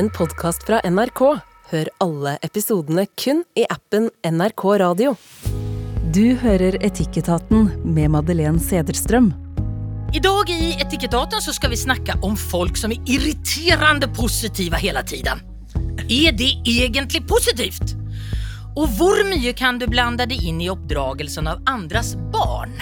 en podkast fra NRK. Hør alle episodene kun i appen NRK Radio. Du hører Etikketaten med Madeleine Sederstrøm. I dag i Etikketaten så skal vi snakke om folk som er irriterende positive hele tiden. Er det egentlig positivt? Og hvor mye kan du blande deg inn i oppdragelsen av andres barn?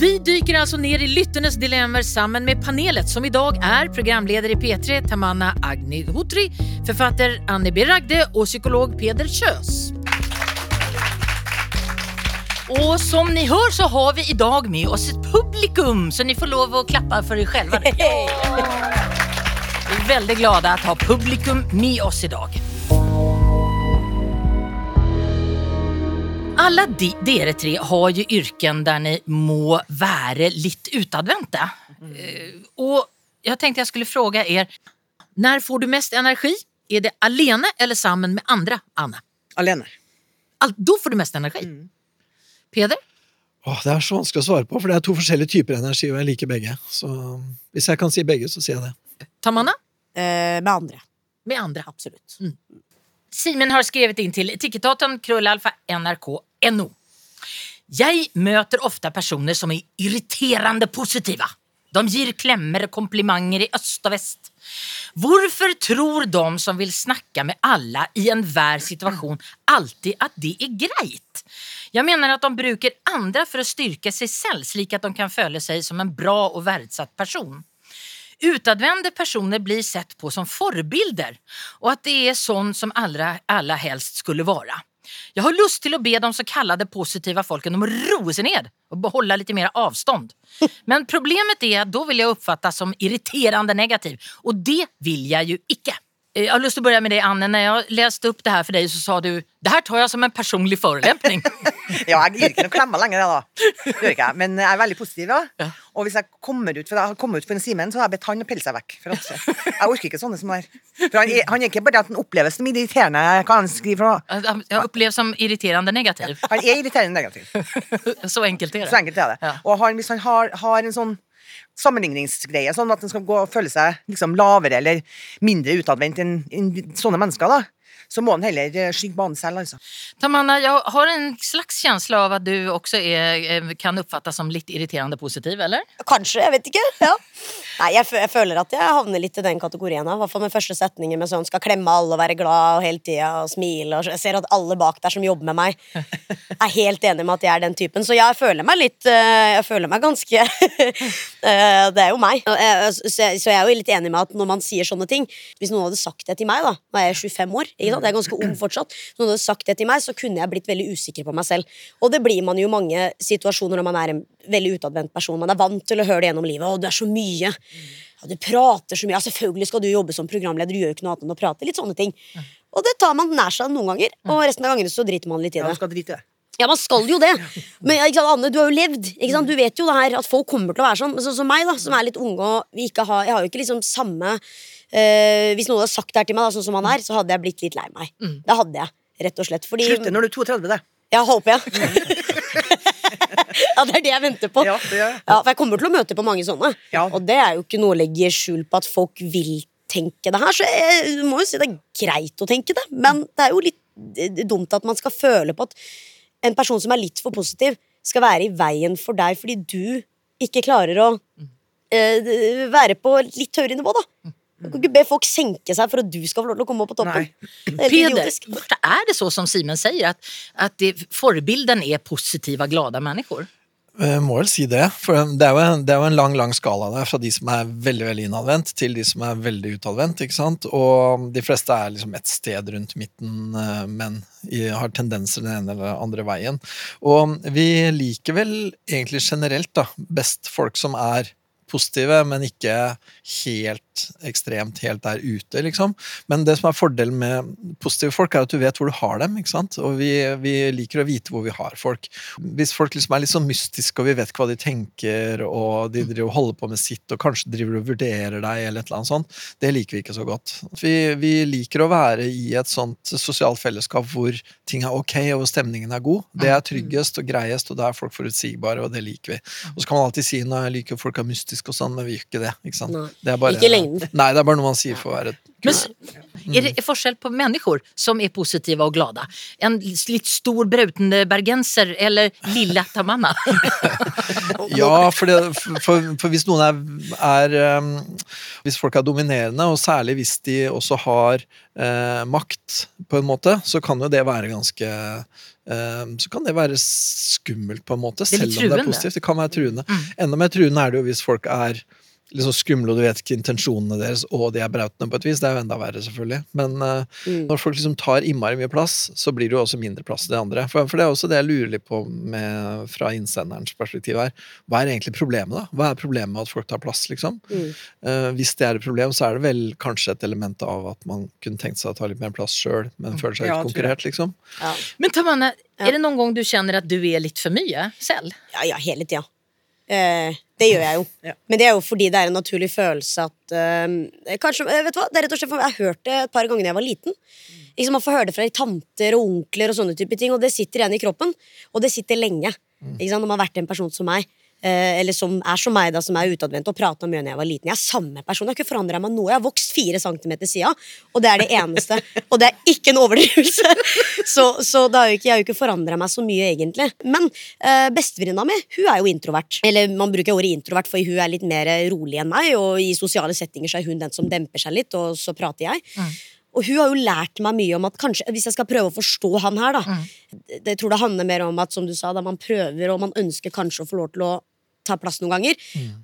Vi dyker altså ned i lytternes dilemmaer sammen med panelet, som i dag er programleder i P3 Tamanna Agni Hotri, forfatter Anne B. Ragde og psykolog Peder Kjøs. Og som ni hör så har vi i dag med oss et publikum, så ni får lov å klappe for dere selv. Vi er veldig glade å ha publikum med oss i dag. Alle de, dere tre har jo yrken der ni må være litt utadvendte. Eh, og jeg tenkte jeg skulle spørre er Når får du mest energi? Er det alene eller sammen med andre, Anne? Alene. Al da får du mest energi. Peder? Åh, det er så vanskelig å svare på, for det er to forskjellige typer energi, og jeg liker begge. Så hvis jeg kan si begge, så sier jeg det. Tamanna? Eh, med andre. Med andre. Absolutt. Simen har skrevet inn til etikettaten krøllalfa nrk.no. Jeg møter ofte personer som er irriterende positive. De gir klemmer og komplimenter i øst og vest. Hvorfor tror de som vil snakke med alle i enhver situasjon, alltid at det er greit? Jeg mener at de bruker andre for å styrke seg selv, slik at de kan føle seg som en bra og verdsatt person. Utadvendte personer blir sett på som forbilder, og at det er sånn som alle helst skulle være. Jeg har lyst til å be de så kallade positive folkene om å roe seg ned og holde litt mer avstand. Men problemet er at da vil jeg oppfattes som irriterende negativ, og det vil jeg jo ikke. Eh, Jeg har til å begynne med dig Anne. Når jeg leste opp det her for deg, så sa du det her tar jeg som en personlig förolämpning. Ja, jeg gir ikke noen klemmer lenger, da. Gjør ikke jeg. Men jeg er veldig positiv, da. Ja. Og hvis jeg kommer ut for jeg har kommet ut for en Simen, så har jeg bedt han å pille seg vekk. Jeg orker ikke sånne som er For han han er ikke bare at han oppleves som irriterende, hva han skriver for noe. Jeg oppleves som irriterende negativ. Han er irriterende negativ. Så enkelt er Så det. enkelt er det. Ja. Og han, hvis han har, har en sånn sammenligningsgreie, sånn at en skal gå og føle seg liksom lavere eller mindre utadvendt enn enn sånne mennesker, da, så må han heller eh, skygge banen selv, altså. Tamanna, jeg har en slags känsla av at du også er, eh, kan oppfattes som litt irriterende positiv, eller? Kanskje, jeg vet ikke. Ja. Nei, jeg, jeg føler at jeg havner litt i den kategorien. I hvert fall med første setningen med sånn skal klemme alle og være glad og hele tida og smile. Og jeg ser at alle bak der som jobber med meg, er helt enig med at jeg er den typen. Så jeg føler meg litt eh, Jeg føler meg ganske Det er jo meg. Så jeg, er jo litt enig med at når man sier sånne ting Hvis noen hadde sagt det til meg, da Nå er jeg 25 år, jeg er ganske ung fortsatt. Når du hadde sagt det til meg, så kunne jeg blitt veldig usikker på meg selv. Og det blir man jo i mange situasjoner når man er en veldig utadvendt person. Man er vant til å høre det gjennom livet. 'Å, du er så mye. Ja, du prater så mye. Ja, selvfølgelig skal du jobbe som programleder. Du gjør jo ikke noe annet enn å prate. Litt sånne ting. Og det tar man nær seg noen ganger, og resten av gangene så driter man litt i det. det. Ja, man skal jo det. Men Anne, du har jo levd. Du vet jo det her at folk kommer til å være sånn. Men sånn som meg, da, som er litt unge og vi ikke har Jeg har jo ikke liksom samme eh, Hvis noen hadde sagt det her til meg, da, sånn som han er, så hadde jeg blitt litt lei meg. Det hadde jeg, rett og slett. Fordi Slutte når du er 32, det. Ja, håper jeg. ja, det er det jeg venter på. Ja, det. Ja, for jeg kommer til å møte på mange sånne. Ja. Og det er jo ikke noe å legge skjul på at folk vil tenke det her. Så jeg må jo si det er greit å tenke det, men det er jo litt eh, dumt at man skal føle på at en person som er litt for positiv, skal være i veien for deg fordi du ikke klarer å uh, være på litt høyere nivå, da. Du kan ikke be folk senke seg for at du skal få lov til å komme opp på toppen. Nei. Det er Peder, idiotisk. er det så som Simen sier, at, at det, forbilden er positive, glade mennesker? Jeg må vel si det, for det er, jo en, det er jo en lang lang skala der, fra de som er veldig veldig innadvendt, til de som er veldig utadvendt. ikke sant? Og de fleste er liksom et sted rundt midten, eh, men har tendenser den ene eller andre veien. Og vi liker vel egentlig generelt da, best folk som er positive, men ikke helt ekstremt helt der ute, liksom. Men det som er fordelen med positive folk, er at du vet hvor du har dem, ikke sant? Og vi, vi liker å vite hvor vi har folk. Hvis folk liksom er litt sånn mystiske, og vi vet ikke hva de tenker, og de driver og holder på med sitt, og kanskje driver og vurderer deg, eller et eller annet sånt, det liker vi ikke så godt. Vi, vi liker å være i et sånt sosialt fellesskap hvor ting er ok, og hvor stemningen er god. Det er tryggest og greiest, og da er folk forutsigbare, og det liker vi. Og så kan man alltid si når jeg liker folk er mystiske og sånn, men vi gjør ikke det. ikke sant? Det er bare, Ikke lengden. Nei, det er bare noe man sier for å være Men, kul. Er det forskjell på mennesker som er positive og glade? En litt stor brautende bergenser eller lille tamanna? Ja, for, det, for, for hvis noen er, er um, Hvis folk er dominerende, og særlig hvis de også har uh, makt, på en måte, så kan jo det være ganske eh, Så kan det være skummelt, på en måte, selv om det er positivt. Det kan være truende. Mm. Enda mer truende er det jo hvis folk er liksom skumle, og du vet ikke intensjonene deres, og de er brautende på et vis. Det er jo enda verre, selvfølgelig. Men eh, Mm. når folk liksom tar innmari mye plass, så blir det jo også mindre plass til det andre. For, for det er også det jeg lurer litt på med, fra innsenderens perspektiv her. Hva er egentlig problemet, da? Hva er problemet med at folk tar plass, liksom? Mm. Uh, hvis det er et problem, så er det vel kanskje et element av at man kunne tenkt seg å ta litt mer plass sjøl, men føler seg Ja, utkonkurrert, konkurrert, liksom. Ja. Men Tamanne, er det noen gang du kjenner at du er litt for mye selv? Ja, ja, hele tida. Eh, det gjør jeg jo. Ja. Men det er jo fordi det er en naturlig følelse at eh, Kanskje, eh, vet du hva, det er rett og slett Jeg har hørt det et par ganger da jeg var liten. Liksom Man får høre det fra tanter og onkler, og sånne type ting Og det sitter igjen i kroppen. Og det sitter lenge. Sant? Når man har vært en person som meg, eller som er som meg, da, som er utadvendt, og prata mye da jeg var liten. Jeg er samme person. Jeg har ikke forandra meg noe. Jeg har vokst fire centimeter siden, og det er det eneste. og det er ikke en overdrivelse. så så har ikke, jeg har jo ikke forandra meg så mye, egentlig. Men eh, bestevenninna mi hun er jo introvert. Eller man bruker ordet introvert, for hun er litt mer rolig enn meg, og i sosiale settinger så er hun den som demper seg litt, og så prater jeg. Og hun har jo lært meg mye om at kanskje, hvis jeg skal prøve å forstå han her, da det, Jeg tror det handler mer om at som du sa, da man prøver og man ønsker kanskje å få lov til å ta plass noen ganger,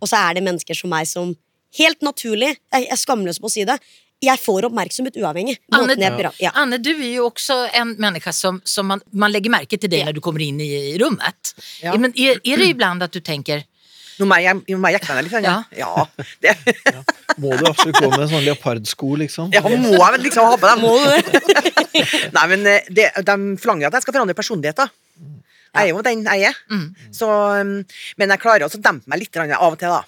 og så er det mennesker som meg som helt naturlig Jeg er skamløs på å si det. Jeg får oppmerksomhet uavhengig. Anne, bra- ja. Anne, du er jo også en menneske som, som man, man legger merke til deg Ja. når du kommer inn i rommet. Ja. Men er, er det iblant at du tenker Nå må jeg, meg litt. Ja. ja. Det, Må du absolutt gå med sånn leopardsko, liksom? ja, må jeg vel liksom ha på dem. Må du? Nei, men eh, det, de forlanger at jeg skal forandre personlighet, da. Jeg er jo den jeg er. Mm. Så, um, men jeg klarer også å dempe meg litt av og til, da.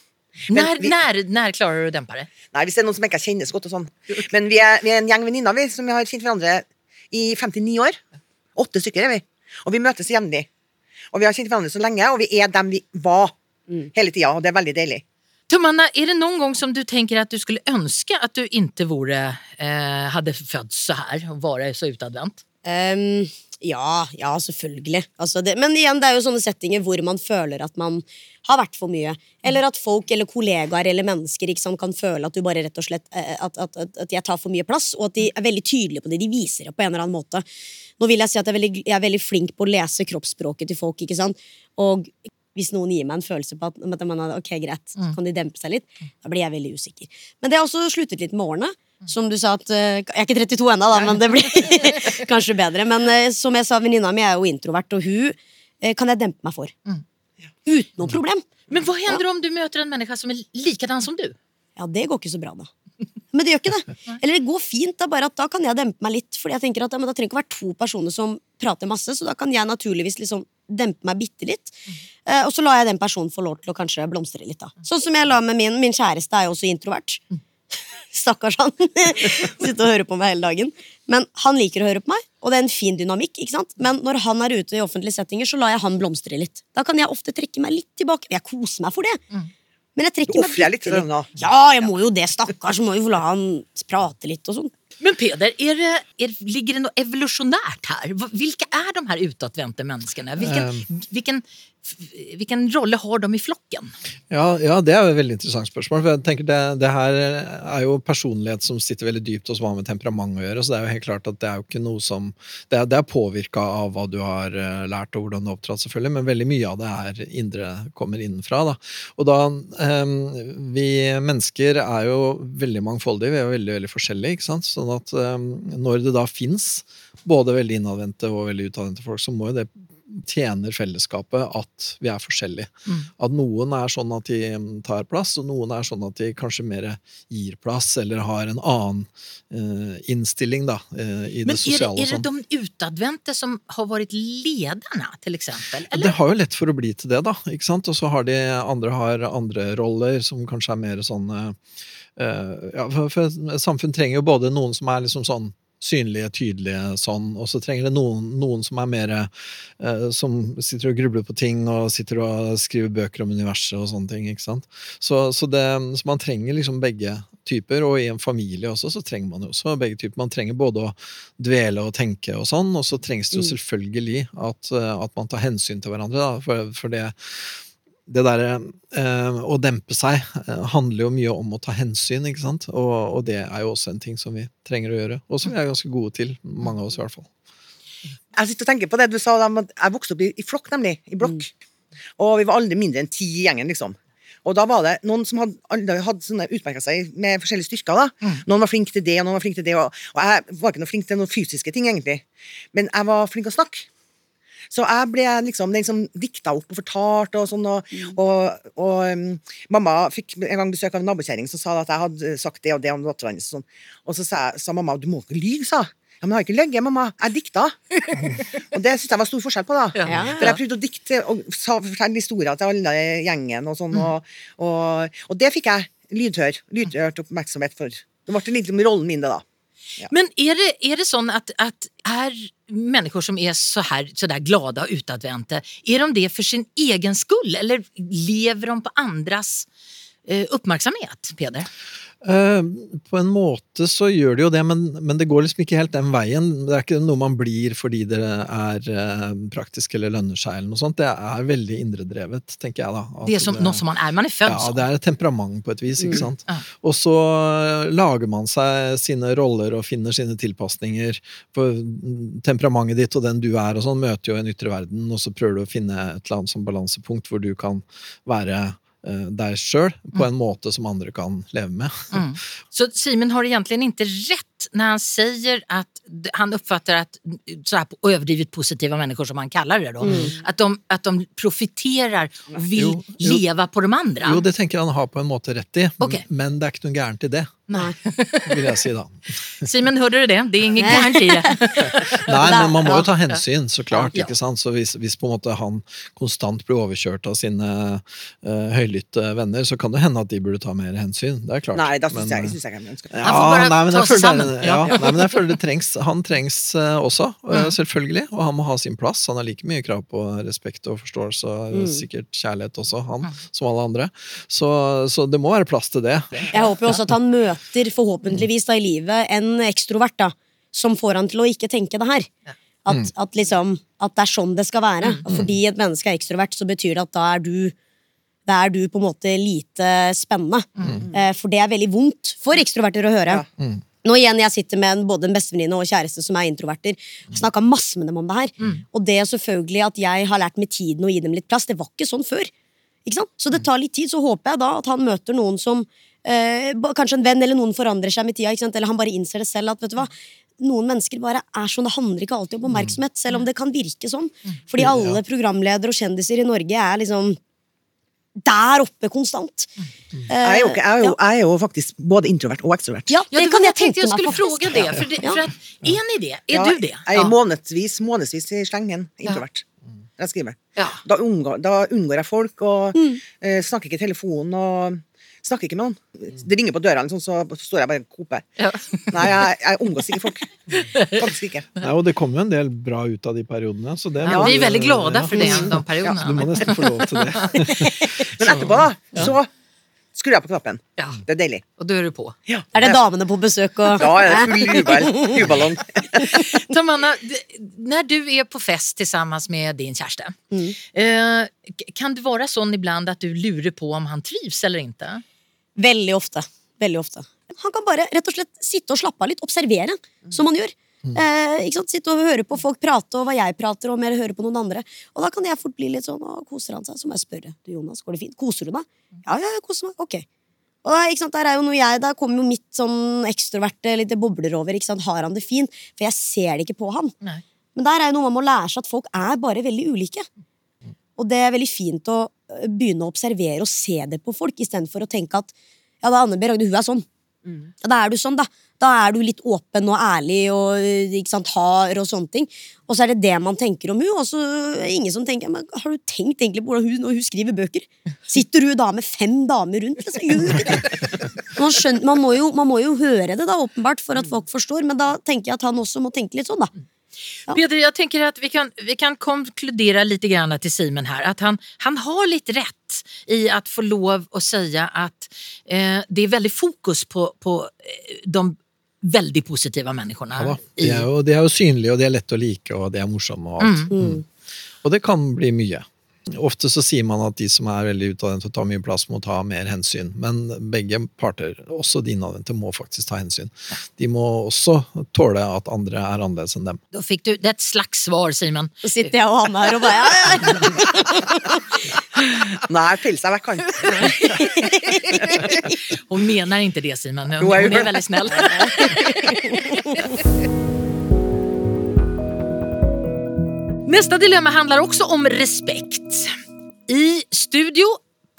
Men När, vi- när, när klarer du å dempe det? Nei, Hvis det er noen som ikke kjenner så godt. og sånn Men vi er, vi er en gjeng venninner vi, som vi har kjent hverandre i 59 år. Åtte stykker er vi. Og vi møtes jevnlig. Og vi har kjent hverandre så lenge, og vi er dem vi var hele tida. Og det er veldig deilig. Tamanna, er det noen gang som du tenker at du skulle ønske at du ikke vore, eh, hadde født så her og vært så utadvendt? Um, ja, ja, selvfølgelig. Altså det, men igjen, det er jo sånne settinger hvor man føler at man har vært for mye. Eller at folk eller kollegaer eller mennesker sant, kan føle at du bare rett og slett eh, at, at, at, at jeg tar for mye plass, og at de er veldig tydelige på det. De viser det på en eller annen måte. Nå vil jeg si at jeg er veldig, jeg er veldig flink på å lese kroppsspråket til folk. ikke sant? Og hvis noen gir meg en følelse på at, at man er, ok, greit, så kan de dempe seg litt, da blir jeg veldig usikker. Men det har også sluttet litt med årene. Som du sa at eh, Jeg er ikke 32 ennå, da, men det blir kanskje bedre. Men eh, som jeg sa, venninna mi er jo introvert, og hun eh, kan jeg dempe meg for. Uten noe problem. Men hva hender om du møter en menneske som er likedan som du? Ja, det går ikke så bra, da. Men det gjør ikke det. Eller det går fint, da, bare at da kan jeg dempe meg litt. Fordi jeg tenker at ja, men Det trenger ikke å være to personer som prater masse, så da kan jeg naturligvis liksom dempe meg bitte litt. Eh, og så lar jeg den personen få lov til å kanskje blomstre litt. da Sånn som jeg la med min, min kjæreste, er jo også introvert. Stakkars han. Sitter og hører på meg hele dagen. Men han liker å høre på meg, og det er en fin dynamikk. ikke sant? Men når han er ute i offentlige settinger, så lar jeg han blomstre litt. Da kan jeg ofte trekke meg litt tilbake. Jeg koser meg for det. Men jeg trekker Du meg litt. Ja, jeg må jo det, stakkars. Må jo la han prate litt og sånn. Men Peder, er det, er, ligger det noe evolusjonært her? Hvilke er de her utadvendte menneskene? Hvilken, hvilken, hvilken rolle har de i flokken? Ja, ja, det er jo et veldig interessant spørsmål. For jeg tenker det, det her er jo personlighet som sitter veldig dypt, hos hva med temperament å gjøre. Så det er jo helt klart at det er jo ikke noe som Det er, det er påvirka av hva du har eh, lært, og hvordan du har opptrådt, selvfølgelig, men veldig mye av det er indre, kommer innenfra. Da. Og da um, Vi mennesker er jo veldig mangfoldige, vi er jo veldig, veldig forskjellige. ikke sant? Sånn at eh, når det da fins både veldig innadvendte og veldig utadvendte folk, så må jo det tjener fellesskapet at vi er forskjellige. At noen er sånn at de mm, tar plass, og noen er sånn at de kanskje mer gir plass, eller har en annen uh, innstilling da, uh, i Men det sosiale. Men er, er sånn. det de utadvendte som har vært lederne, til eksempel? Det har jo lett for å bli til det, da. ikke sant? Og så har de andre har andre roller som kanskje er mer sånn eh, ja, for, for samfunn trenger jo både noen som er liksom sånn synlige, tydelige sånn, og så trenger det noen, noen som er mer eh, Som sitter og grubler på ting og sitter og skriver bøker om universet og sånne ting. ikke sant? Så, så, det, så man trenger liksom begge typer, og i en familie også så trenger man jo også begge typer. Man trenger både å dvele og tenke og sånn, og så trengs det jo selvfølgelig at, eh, at man tar hensyn til hverandre, da, for, for det det derre eh, å dempe seg eh, handler jo mye om å ta hensyn, ikke sant? Og, og, det er jo også en ting som vi trenger å gjøre, og som vi er ganske gode til, mange av oss i hvert fall. Jeg sitter og tenker på det du sa, jeg vokste opp i, i flokk, nemlig. I blokk. Og vi var aldri mindre enn ti i gjengen, liksom. Og da var det noen som hadde, hadde sånne utmerka seg med forskjellige styrker. da. Noen var flink til det, og noen var flink til det. Og, og jeg var ikke noe flink til noen fysiske ting, egentlig. Men jeg var flink til å snakke. Så jeg ble liksom den som dikta opp og fortalte og sånn. Og, og, og um, mamma fikk en gang besøk av en nabokjerring som sa at jeg hadde sagt det og det om dattera hennes. Og, sånn. og så sa, sa, mamma du må ikke lyve, sa ja, men jeg har ikke løyet, mamma. Jeg dikta. og det syntes jeg var stor forskjell på, da. Ja. For jeg prøvde å dikte og fortelle historier til alle gjengen og sånn, og, og, og det fikk jeg lydhør, lydhørt oppmerksomhet for. Det ble litt om rollen min, det, da. Men er det, er det sånn at, at er människor som er så här så där glada og utadvendte, er de det for sin egen skull eller lever de på andras eh, uppmärksamhet, Peder? Eh, på en måte så gjør det jo det, men, men, det går liksom ikke helt den veien. Det er ikke noe man blir fordi det er uh, praktisk eller lønner seg. eller noe sånt. Det er veldig indredrevet, tenker jeg da. det er som, det, som man er? Man er født Ja, det er et temperament på et vis. ikke Mm. sant? Mm. Og så lager man seg sine roller og finner sine tilpasninger. For temperamentet ditt og den du er og sånn, møter jo en ytre verden, og så prøver du å finne et eller annet som balansepunkt hvor du kan være eh, deg sjøl på en måte som andre kan leve med. Mm. Så Simen har egentlig ikke rätt när han säger att han uppfattar att så här överdrivet positiva människor som han kallar det då, att, de, att de profiterar och vill Jo, jo. leva på de andra. Jo, det tenker jeg han ha på en måte rett i, okay. men det er ikke noe gærent i det, Nej. vil jeg si da. Simen, hörde du det? Det är ingen garanti. Nei, men man må jo ta hensyn, så klart. Ikke sant? Så hvis, hvis på en måte han konstant blir overkjørt av sine uh, høylytte venner, så kan det hende at de burde ta mer hensyn. Det er klart. Nei, da syns jeg, jeg jeg ønsker det. Ja, nei, men ta jeg føler, Ja. ja, nei, men jeg føler det trengs, han trengs eh, også, eh, Mm. selvfølgelig. Og han må ha sin plass. Han har like mye krav på respekt og forståelse, og Mm. sikkert kjærlighet også, han, som alle andre. Så, så det må være plass til det. Jeg håper jo også at han møter forhåpentligvis da i livet en ekstrovert da, som får han til å ikke tenke det her. At, at, liksom, at det er sånn det skal være. Og Fordi et menneske er ekstrovert, så betyr det at da er du da er du på en måte lite spennende. Mm. For det er veldig vondt for ekstroverter å høre. Nå igjen, Jeg sitter med en, både en bestevenninne og kjæreste som er introverter. Snakka masse med dem om det her. Og det er selvfølgelig at jeg har lært med tiden å gi dem litt plass. Det var ikke sånn før. Ikke sant? Så det tar litt tid, så håper jeg da at han møter noen som eh, Kanskje en venn eller noen forandrer seg med tida, ikke sant? eller han bare innser det selv. at vet du hva noen mennesker bare er sånn, Det handler ikke alltid om oppmerksomhet, selv om det kan virke sånn. Fordi alle programledere og kjendiser i Norge er liksom der oppe konstant. Jeg er, jo, jeg, er jo, jeg er jo faktisk både introvert og ekstrovert. Ja, Ja, det det kan jeg tenke meg, tenke jeg skulle faktisk. fråga det. for, det, for at, en idé. Er det? Är Ja, du det? Jeg er månedsvis, månedsvis i slengen introvert. Jeg skriver. Ja. Da, unngår, da unngår jeg folk og Mm. uh, snakker ikke i telefonen og snakker ikke med noen. Det ringer på døra, sånn, så står jeg bare og koper. Ja. Nei, jeg, jeg omgås ikke folk. Faktisk ikke. Nei, og det kommer jo en del bra ut av de periodene. Så det Ja, vi er veldig glade for det, Ja. de Ja, du må nesten få lov til det. Men etterpå, da, så skrur jeg på knappen. Ja. Det er deilig. Og då er du på. Ja. Er det damene på besøk og Ja, det er full jubel. Jubelballong. Tamanna, når när du er på fest sammen med din kjæreste, mm. kan det være sånn iblant at du lurer på om han trivs eller inte? Veldig ofte. Veldig ofte. Han kan bare rett og slett sitte og slappe av litt, observere, som han gjør. Eh, ikke sant? Sitte og høre på folk prate, og hva jeg prater om, eller høre på noen andre. Og da kan jeg fort bli litt sånn og koser han seg? Så må jeg spørre. Du, Jonas, går det fint? Koser du deg? Ja, ja, jeg koser meg. Ok. Og da, ikke sant, der er jo noe jeg, da kommer jo mitt sånn ekstroverte lite bobler over. Ikke sant? Har han det fint? For jeg ser det ikke på han. Nei. Men der er jo noe man må lære seg at folk er bare veldig ulike. Og det er veldig fint å begynne å observere og se det på folk, istedenfor å tenke at ja, da Anne B. Ragde, hun er sånn. Da er du sånn, da. Da er du litt åpen og ærlig og ikke sant, hard og sånne ting. Og så er det det man tenker om hun, og så er det ingen som tenker men Har du tenkt egentlig på hvordan hun når hun skriver bøker? Sitter hun da med fem damer rundt? Man, skjønner, man, må jo, man må jo høre det, da, åpenbart, for at folk forstår, men da tenker jeg at han også må tenke litt sånn, da. Peder, jag tänker att vi kan, vi kan konkludera lite grann till Simon här att han, han har lite rätt i att få lov att säga att eh, det är väldigt fokus på, på eh, de väldigt positiva människorna. Ja, De er, jo, de er jo synlige, og de er lette å like, og de er morsomme. Og alt. Mm. Og det kan bli mye. Ofte så sier man at de som er veldig utadvendte og tar mye plass, må ta mer hensyn. Men begge parter, også de innadvendte, må faktisk ta hensyn. De må også tåle at andre er annerledes enn dem. Da fikk du, det er et slags svar Simon. Så sitter jeg og han her og bare ja, ja. Nei, pille er vekk, Hun mener ikke det Simon, Hun er veldig hon Nästa dilemma handlar också om respekt. I studio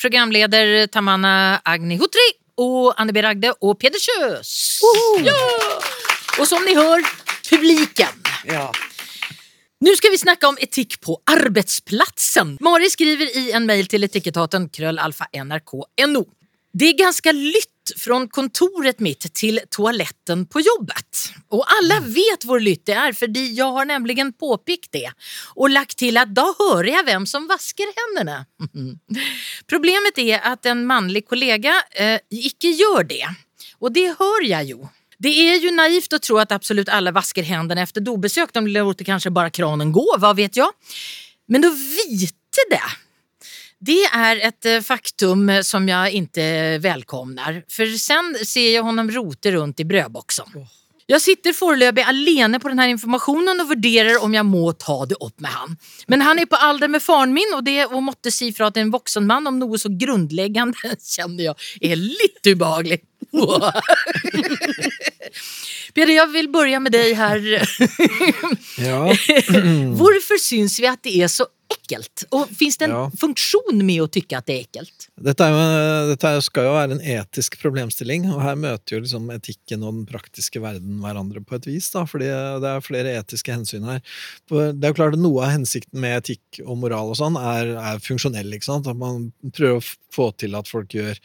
programleder Tamanna Agnihotri och Anne B. Ragde och Peder Kjös. Ja! Och som ni hör, publiken. Ja. Nu ska vi snacka om etik på arbetsplatsen. Mari skriver i en mejl till etikettaten kröllalfa nrk. Det är ganska lytt från kontoret mitt till toaletten på jobbet. Och alla vet hvor lytt det er fordi jeg har nämligen påpikt det og lagt til at da hører jeg hvem som vasker hendene. Problemet er at en manlig kollega eh, ikke gjør det. Og det hører jeg jo. Det er jo naivt å tro at absolut alle vasker hendene efter dobesøk. De låter kanskje bare kranen gå, hva vet jeg. Men å vite det, det är ett eh, faktum eh, som jag inte välkomnar. För sen ser jag honom rota runt i brödboxen. Jeg sitter foreløpig alene på denne informasjonen og vurderer om jeg må ta det opp med han. Men han er på alder med faren min og det å måtte si fra til en voksen mann om noe så grunnleggende kjenner jeg er litt ubehagelig. Peder, jeg vil begynne med deg her. Ja, Hvorfor syns vi at det er så ekkelt? Og fins det en Ja. funksjon med å tykke at det er ekkelt? Dette, er jo, dette skal jo være en etisk problemstilling, og her møter jo liksom etikken og den praktiske verden hverandre på et vis, da, fordi det er flere etiske hensyn her. Det er jo klart at Noe av hensikten med etikk og moral og sånn er, er funksjonell, ikke sant? At man prøver å få til at folk gjør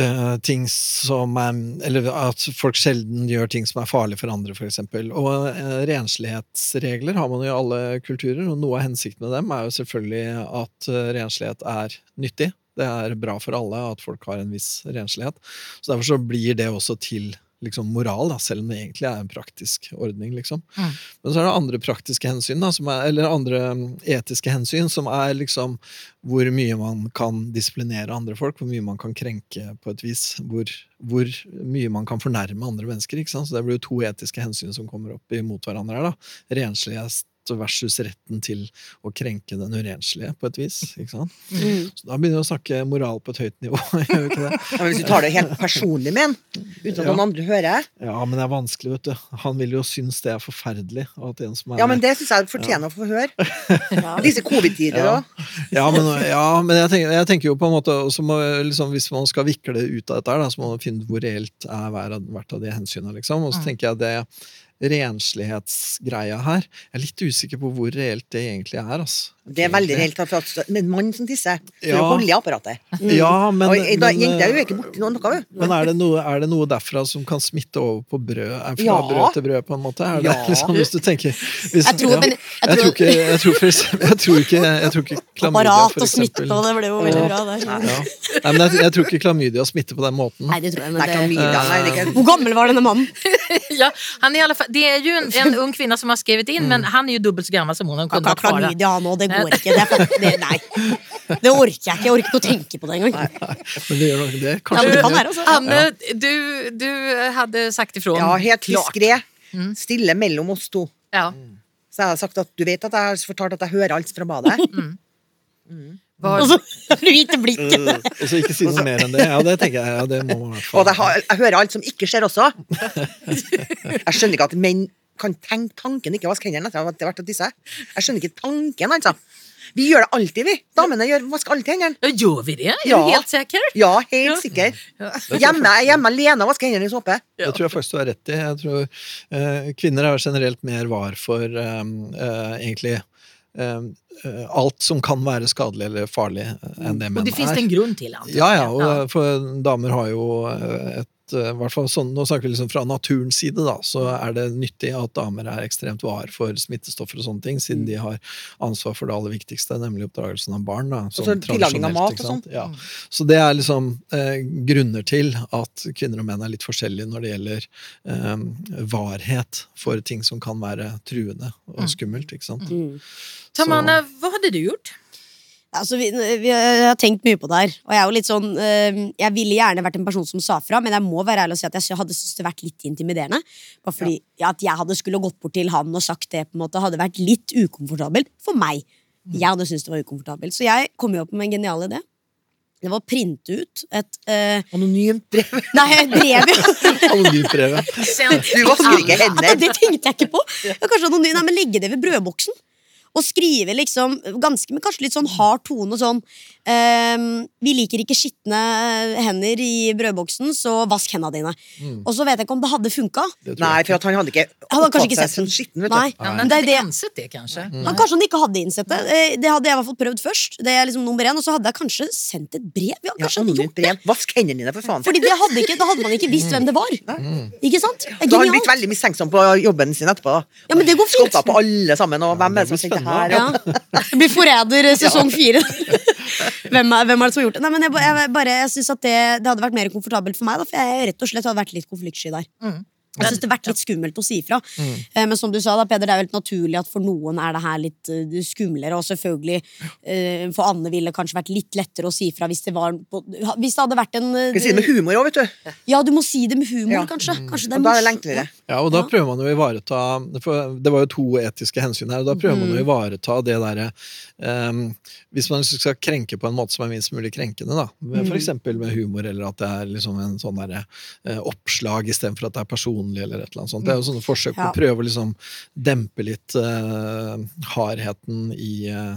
eh, ting som er Eller at folk sjelden gjør ting som er farlig for andre, f.eks. Og uh, renslighetsregler har man jo i alle kulturer, og noe av hensikten med dem er jo selvfølgelig at uh, renslighet er nyttig. Det er bra for alle at folk har en viss renslighet. Så derfor så blir det også til liksom moral, da, selv om det egentlig er en praktisk ordning. liksom. Mm. Men så er det andre praktiske hensyn, da, som er, eller andre mm, etiske hensyn, som er liksom hvor mye man kan disiplinere andre folk, hvor mye man kan krenke på et vis, hvor, hvor mye man kan fornærme andre mennesker. ikke sant? Så det blir jo to etiske hensyn som kommer opp imot hverandre her. da. Renslighet versus retten til å krenke den urenslige, på et vis. ikke sant? Mm. Så da begynner vi å snakke moral på et høyt nivå. gjør vi ikke det? Ja, men hvis du tar det helt personlig med en, uten at Ja. noen andre hører Ja, men det er vanskelig, vet du. Han vil jo synes det er forferdelig. At en som er Ja, men det syns jeg fortjener å få høre. Disse covid-tider Ja. òg. Ja, men, ja, men jeg, tenker, jeg tenker jo på en måte også må, liksom, Hvis man skal vikle ut av dette, da, så må man finne ut hvor reelt er hvert av de hensynene. Liksom. Og så tenker jeg det renslighetsgreia her Jeg er litt usikker på hvor reelt det egentlig er. Altså. Det er veldig reelt at det er en mann som tisser. For Ja. å holde i apparatet. Ja, men, og da, gikk er jo eh, ikke borti noe, noe, men er det, noe, er det noe derfra som kan smitte over på brød? Fra Ja. brød til brød, på en måte? Er det, Ja. liksom, hvis du tenker hvis, Jeg tror- men jeg jeg, tror- ikke, jeg, tror for, eksempel- jeg tror ikke Jeg tror ikke klamydia, Apparat og smitte, det ble jo veldig bra der. ja. Nei, men jeg, jeg tror ikke klamydia smitter på den måten. Nei, det tror jeg, men det klamydia, nei, det er ikke Hvor gammel var denne mannen? Ja, han er i alle fall, det er jo en, en ung kvinne som har skrevet inn, men han er jo dubbelt så gammel som hun. Han kunde Kaka ha klara. klamydia han det går ikke. Det, det, nei. det orker jeg ikke. Jeg orker ikke å tenke på det engang. Men det gjør nok det. Kanskje Ja, kan det. være, altså. Anne, du, du hadde sagt ifrån. Ja, helt Klart. diskré. Stille mellom oss to. Ja. Så jeg har sagt at du vet at jeg har fortalt at jeg hører alt fra badet. Var, Og så hvite blikket. Og så ikke si noe mer enn det. Ja, det tenker jeg. Ja, det må man Og har, jeg hører alt som ikke skjer også. Jeg skjønner ikke at menn kan tenke tanken ikke vaske hendene etter at det har vært å tisse. Jeg skjønner ikke tanken, altså. Vi gjør det alltid, vi. Damene gjør, vasker alltid hendene. Gjør vi det? Er Ja. du helt sikker? Ja, helt sikker. Hjemme jeg er hjemme alene og vasker hendene i såpe. Det tror jeg faktisk du har rett i. Jeg tror uh, Kvinner er generelt mer var for eh, uh, egentlig alt som kan være skadelig eller farlig eh, enn det Og menn det finnes det fins en grunn til, det? Ja, ja, og for damer har jo eh, et eh, hvert fall sånn, Nå snakker vi liksom fra naturens side, da, så er det nyttig at damer er ekstremt var for smittestoffer og sånne ting, siden de har ansvar for det aller viktigste, nemlig oppdragelsen av barn. Da, så tilaging av mat og sånt. Ja. Så det er liksom eh, grunner til at kvinner og menn er litt forskjellige når det gjelder eh, varhet for ting som kan være truende og skummelt. ikke sant? Tamanna, hva hadde du gjort? Altså, vi, vi har tenkt mye på det her. Og jeg er jo litt sånn øh, Jeg ville gjerne vært en person som sa fra, men jeg må være ærlig og si at jeg hadde syntes det vært litt intimiderende. Bare fordi ja, At jeg hadde skulle gått bort til han og sagt det, på en måte hadde vært litt ukomfortabelt for meg. Jeg hadde syntes det var ukomfortabelt. Så jeg kom jo opp med en genial idé. Det var å printe ut et uh... Anonymt brev. Nei, et brev, ja. Anonymbrevet. Du vasker ikke hendene. Det tenkte jeg ikke på. Ja, kanskje anonym, nei, men Legge det ved brødboksen. Og skrive liksom ganske med kanskje litt sånn hard tone. Sånn ehm, Vi liker ikke skitne hender i brødboksen, så vask hendene dine. Og så vet jeg ikke om det hadde funka. Nei, for at han hadde ikke Han hadde kanskje oppfattet ikke seg sett som den. skitten, vet du. Nei, Ja, men men det det. enset det, kanskje? Han, kanskje han ikke hadde innsett det. Eh, Det hadde jeg i hvert fall prøvd først. Det er liksom nummer én Og så hadde jeg kanskje sendt et brev. Ja, kanskje ja, gjort det. Vask hendene dine, for faen. Fordi det hadde ikke, da hadde man ikke visst hvem det var. Ikke sant? Det er Da har han blitt veldig mistenksom på jobben sin etterpå. da. Ja, men det går fint. Skotta på alle sammen, og hvem er det som sitter her? Ja. Det blir Forræder sesong fire. hvem, er, hvem er det som har gjort det? Nei, men jeg, jeg, bare, jeg synes at det, det hadde vært mer komfortabelt for meg, da, for jeg rett og slett hadde vært litt konfliktsky der. Jeg synes det har vært litt skummelt å si ifra. Mm. Men som du sa, da, Peder, det er jo helt naturlig at for noen er det her litt eh, skumlere. Og selvfølgelig, eh, for Anne ville det kanskje vært litt lettere å si ifra hvis det var på, Hvis det hadde vært en Du Skal si det med humor òg, vet du. Ja, du må si det med humor, Ja. kanskje. kanskje det Og da er det enklere. Ja, og da prøver man jo å ivareta For det var jo to etiske hensyn her, og da prøver man å ivareta det derre um, Hvis man skal krenke på en måte som er minst mulig krenkende, da, for eksempel med humor, eller at det er liksom en sånn derre eh, oppslag istedenfor at det er personlig, eller et eller annet sånt. Det er jo sånne forsøk på Ja. å prøve å liksom dempe litt uh, hardheten i uh,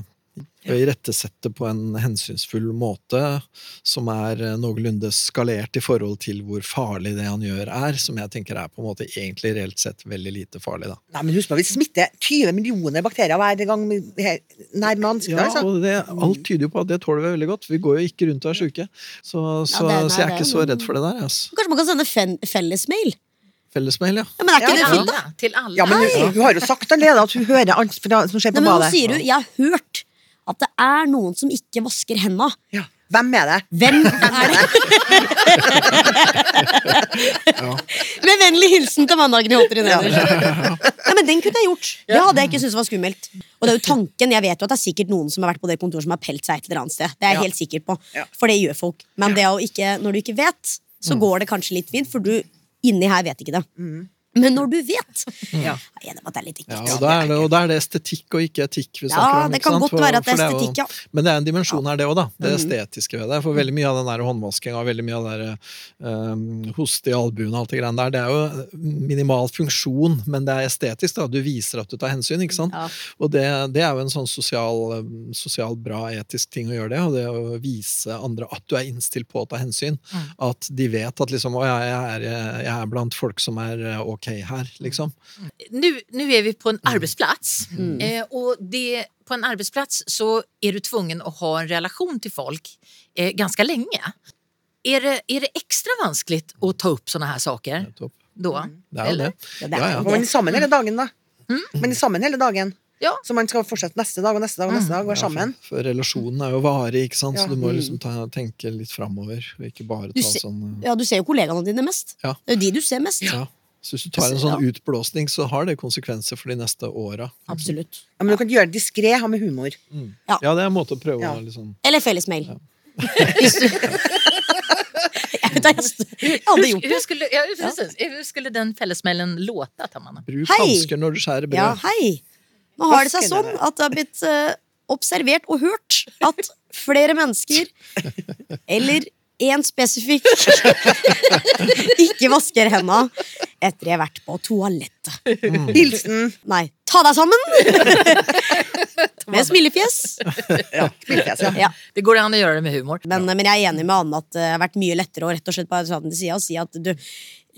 å irettesette på en hensynsfull måte som er eh, noenlunde skalert i forhold til hvor farlig det han gjør er, som jeg tenker er på en måte egentlig reelt sett veldig lite farlig. da. Nei, men husk på, Vi smitter 20 millioner bakterier hver gang vi nærme ansiktet. Ja, altså. og det, Alt tyder jo på at det tåler vi veldig godt. Vi går jo ikke rundt og er sjuke. Så, så, ja, er- så jeg er ikke så redd for det der. Altså. Kanskje man kan sende fellesmail? Fellesmail, ja. Ja, men er ikke Ja, det fint, da? Til alle. Ja, men hun, hun har jo sagt allerede at hun hører alt fra, som skjer på Nei, men nå sier du 'jeg har hørt' at det er noen som ikke vasker henda. Ja. Hvem er det? Hvem er det? Med vennlig hilsen til mandagen i Holter i. Nei, men den kunne jeg gjort. Det hadde jeg ikke syntes var skummelt. Og det er jo tanken, jeg vet jo at det er sikkert noen som har vært på det kontoret som har pelt seg et eller annet sted. Det er jeg Ja. helt sikker på. For det gjør folk. Men det å ikke, når du ikke vet, så går det kanskje litt fint, for du inni her vet ikke det. Men når du vet Ja. Jeg er enig med at det er litt Ja, og, da er det, og da er det estetikk og ikke etikk vi Ja, snakker om. det kan sant? godt For- være at det er estetikk, ja. Men det er en dimensjon her, det òg. Det estetiske ved det. For veldig mye av den der håndvaskinga og veldig mye av der, um, hoste i albuen og alt det greiene der, det er jo minimal funksjon, men det er estetisk. da. Du viser at du tar hensyn, ikke sant. Ja. Og det, det er jo en sånn sosial, um, sosial bra etisk ting å gjøre det. Og det å vise andre at du er innstilt på å ta hensyn. At de vet at liksom Å ja, jeg er, jeg er blant folk som er eh, ok her, liksom. Nu, nu är vi på en arbetsplats eh, och det, på en arbetsplats så är du tvungen att ha en relation till folk eh, ganska länge. Är det, är det extra vanskligt att ta upp sånne här saker da? då? Det er jo det. Ja, det er Ja, ja. Man det. er sammen hele dagen, da. Man er sammen hele dagen. Ja. Så man skal fortsette neste dag og neste dag og neste dag være sammen. For, for relasjonen er jo varig, ikke sant? Ja. så du må liksom ta, tenke litt framover. Ikke bare Du ta ser- sånn Ja, du ser jo kollegaene dine mest. Ja. Det er jo de du ser mest. ja. Så hvis du tar en sånn utblåsning, så har det konsekvenser for de neste åra. Absolutt. Ja, men du kan gjøre det diskré, ha med humor. Ja. Ja, det er en måte å prøve Ja. å liksom Eller fellesmail. Du Jeg vet ikke, jeg st- jeg hadde gjort det. hur, skulle, ja, hur skulle den fellesmailen låta, Tamanna? Bruk hansker når du skjærer brød. Ja, hei. Nå har det seg sånn at det har blitt uh, observert og hørt at flere mennesker, eller én spesifikk, ikke vasker henda etter jeg har vært på toalettet. Hilsen Nei, ta deg sammen! Med smilefjes. Ja, smilefjes, ja. Ja. Det går an å gjøre det med humor. Men, men jeg er enig med Anne at det har vært mye lettere å rett og slett bare ta den til sida og si at du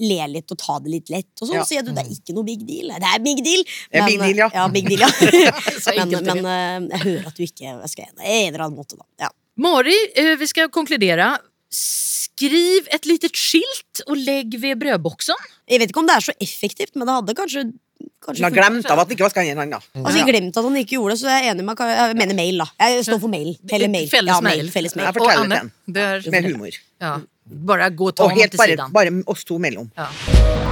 ler litt og ta det litt lett. Og så Ja. sier du det er ikke noe big deal. Det er big deal. Er big deal, ja. ja, big deal, ja. Men, men eh, jeg hører at du ikke jeg skal en en eller annen måte, da. Ja. Mari, eh, vi skal konkludere. Skriv et litet skilt og legg ved brødboksen. Jeg vet ikke om det er så effektivt, men det hadde kanskje, kanskje Han har glemt av at han ikke vaska hendene. Altså, jeg glemte at han ikke gjorde det, så jeg er enig med Jeg mener mail, da. Jeg står for mail. Hele mail. Felles ja, mail. Felles mail. Jeg forteller Og Anne, det til er- Med humor. Ja. Bare gå og ta Og helt til bare, siden. bare oss to mellom. Ja.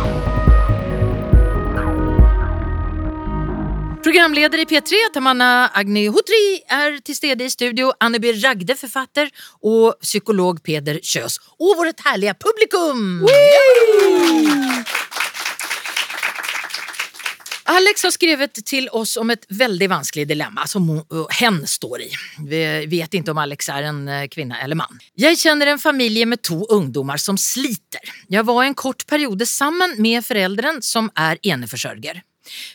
Programleder i P3, Tamanna Agnihotri, er til stede i studio. Anneby Ragde, forfatter, og psykolog Peder Kjøs. Og vårt herlige publikum! Alex har skrevet til oss om et veldig vanskelig dilemma som hen står i. Vi vet ikke om Alex er en eh, kvinne eller mann. Jeg kjenner en familie med to ungdommer som sliter. Jeg var en kort periode sammen med foreldren som er eneforsørger.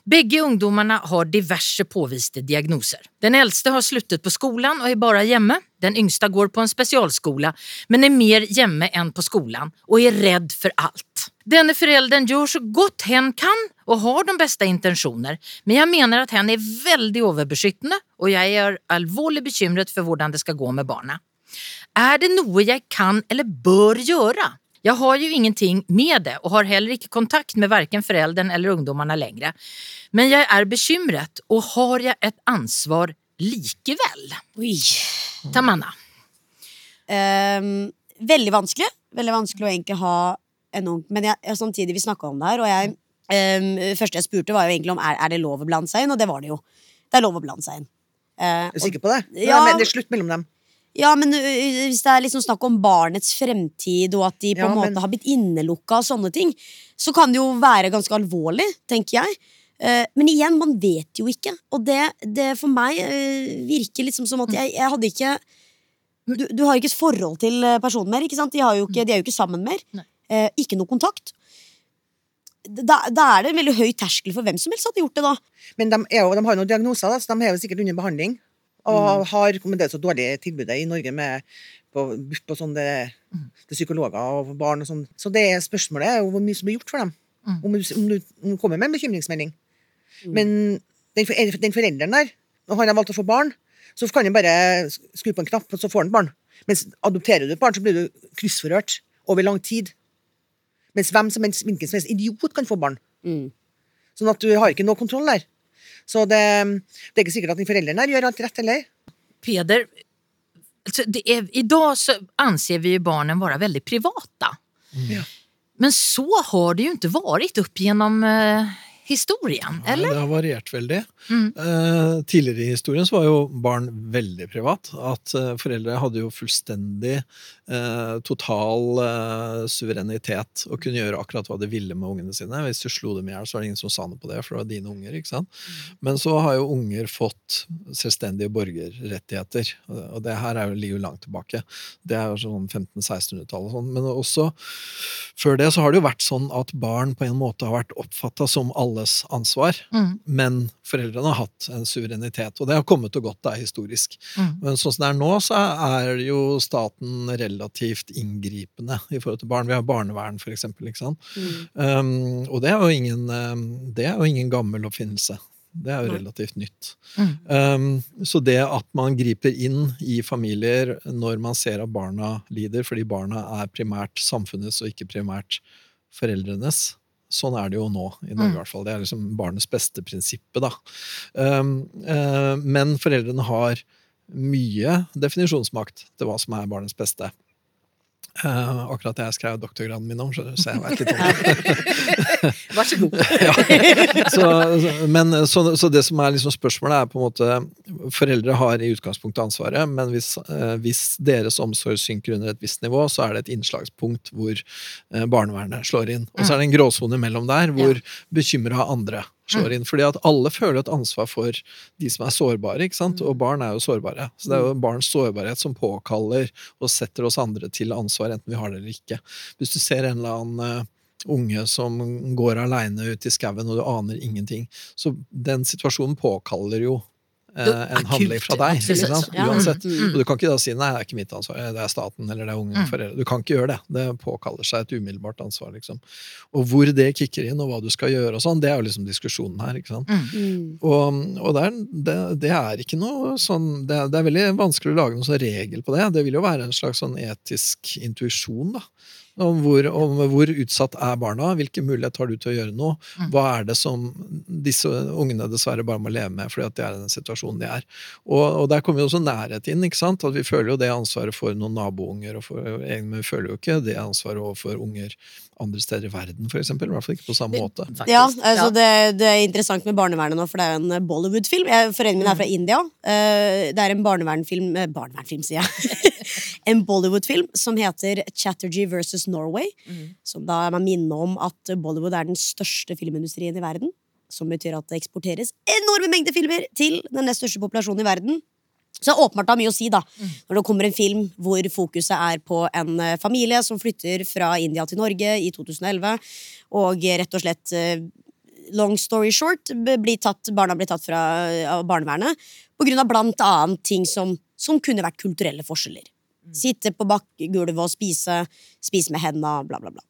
Begge ungdommene har diverse påviste diagnoser. Den eldste har sluttet på skolen og er bare hjemme. Den yngste går på en spesialskole, men er mer hjemme enn på skolen og er redd for alt. Denne forelderen gjør så godt hen kan og har de beste intensjoner, men jeg mener at hen er veldig overbeskyttende, og jeg er alvorlig bekymret for hvordan det skal gå med barna. Er det noe jeg kan eller bør gjøre? Jeg har jo ingenting med det og har heller ikke kontakt med hverken foreldren eller ungdommene lenger. Men jeg er bekymret, og har jeg et ansvar likevel? Oi. Tamanna. Um, veldig vanskelig. Veldig vanskelig å egentlig ha en ung Men jeg, jeg, samtidig, vi snakka om det her, og jeg ehm, første jeg spurte, var jo egentlig om er, er det lov å blande seg inn, og det var det jo. Det er lov å blande seg inn. Eh, Er du sikker på det? Ja. Det er slutt mellom dem. Ja, men hvis det er liksom snakk om barnets fremtid, og at de på Ja, en måte men- har blitt innelukka og sånne ting, så kan det jo være ganske alvorlig, tenker jeg. Men igjen, man vet jo ikke. Og det, det for meg virker liksom som at jeg, jeg hadde ikke du, du har ikke et forhold til personen mer, ikke sant? De, ikke, de er jo ikke sammen mer. Eh, ikke noe kontakt. Da, da er det en veldig høy terskel for hvem som helst hadde gjort det, da. Men de, jo, de har jo noen diagnoser, da, så de er jo sikkert under behandling. Og har, men det er så dårlig tilbudet i Norge med på, på sånn det, det psykologer og barn og sånn. Så det er spørsmålet er jo hvor mye som blir gjort for dem. Om, du, om, du, om du kommer med en bekymringsmelding. Men den, for- den forelderen der, når han har valgt å få barn, så kan han bare skru på en knapp, og så får han barn. Mens adopterer du et barn, så blir du kryssforhørt over lang tid. Mens hvem som helst, hvilken som helst idiot kan få barn. Sånn at du har ikke noe kontroll der. Så det, det er ikke sikkert at de foreldrene her gjør alt rett heller. Peder, alltså det är, idag så anser vi ju barnen være veldig privata. Ja. Men så har det jo ikke vært opp gjennom eh, historien, eller? eller? det har variert veldig. Mm. Eh, tidligere i historien så var jo barn veldig privat. At eh, foreldre hadde jo fullstendig eh, total eh, suverenitet og kunne gjøre akkurat hva de ville med ungene sine. Hvis du slo dem i hjel, så var det ingen som sa noe på det, for det var dine unger. ikke sant? Men så har jo unger fått selvstendige borgerrettigheter, og det her er jo, ligger langt tilbake. Det er jo sånn 1500-1600-tallet og sånn. Men også før det så har det jo vært sånn at barn på en måte har vært oppfatta som alles ansvar. Mm. Men foreldrene har hatt en suverenitet, og det har kommet og gått da historisk. Mm. Men sånn som det er nå, så er jo staten relativt inngripende i forhold til barn. Vi har barnevern, for eksempel. Ikke sant? Um, og det er, jo ingen, um, det er jo ingen gammel oppfinnelse. Det er jo relativt nytt. Mm. Um, så det at man griper inn i familier når man ser at barna lider, fordi barna er primært samfunnets og ikke primært foreldrenes, Sånn er det jo nå i Norge, i Mm. hvert fall. Det er liksom barnets beste-prinsippet, da. Um, uh, men foreldrene har mye definisjonsmakt til hva som er barnets beste. Uh, akkurat det jeg skrev doktorgraden min om, så jeg vet litt om det. Vær så god. så, så- men, så, så det som er liksom spørsmålet, er på en måte Foreldre har i utgangspunktet ansvaret, men hvis, uh, hvis deres omsorg synker under et visst nivå, så er det et innslagspunkt hvor uh, barnevernet slår inn. Og så er det en gråsone mellom der hvor bekymra andre slår inn. Fordi at alle føler et ansvar for de som er sårbare, ikke sant? og barn er jo sårbare. Så det er jo barns sårbarhet som påkaller og setter oss andre til ansvar, enten vi har det eller ikke. Hvis du ser en eller annen eh, unge som går aleine ut i skauen, og du aner ingenting. Så den situasjonen påkaller jo en handling fra deg. absolutt. Ikke sant? Ja. Uansett. Mm. Og du kan ikke da si nei, det er ikke mitt ansvar, det er staten eller det er unge Mm. foreldre. Du kan ikke gjøre det. Det påkaller seg et umiddelbart ansvar. liksom. Og hvor det kicker inn, og hva du skal gjøre og sånn, det er jo liksom diskusjonen her. ikke sant? Mm. Og, og det, er, det, det er ikke noe sånn det er, det er veldig vanskelig å lage noen sånn regel på det. Det vil jo være en slags sånn etisk intuisjon, da. Om hvor, om hvor utsatt er barna, hvilke muligheter har du til å gjøre noe? Mm. Hva er det som disse ungene dessverre bare må leve med fordi at de er i den situasjonen de er? Og, og der kommer jo også nærhet inn. ikke sant? At Vi føler jo det ansvaret for noen nabounger, og for, men vi føler jo ikke det ansvaret overfor unger andre steder i verden, eksempel. I hvert fall ikke på samme måte. Faktisk. Ja, altså Ja. Det, det er interessant med barnevernet nå, for det er jo en Bollywood-film. Jeg- Foreldrene mine er fra India. Eh, Det er en barnevernfilm eh, Barnevernfilm, sier jeg. en Bollywood-film som heter Chatterjee versus Norway. Som da man minne om at Bollywood er den største filmindustrien i verden. Som betyr at det eksporteres enorme mengder filmer til den nest største populasjonen i verden. Så det er åpenbart det har mye å si da når det kommer en film hvor fokuset er på en eh, familie som flytter fra India til Norge i 2011, og rett og slett eh, long story short, blir tatt, barna blir tatt fra barnevernet på grunn av blant annet ting som, som kunne vært kulturelle forskjeller. Sitte på bakkegulvet og spise, spise med hendene, bla, bla, bla.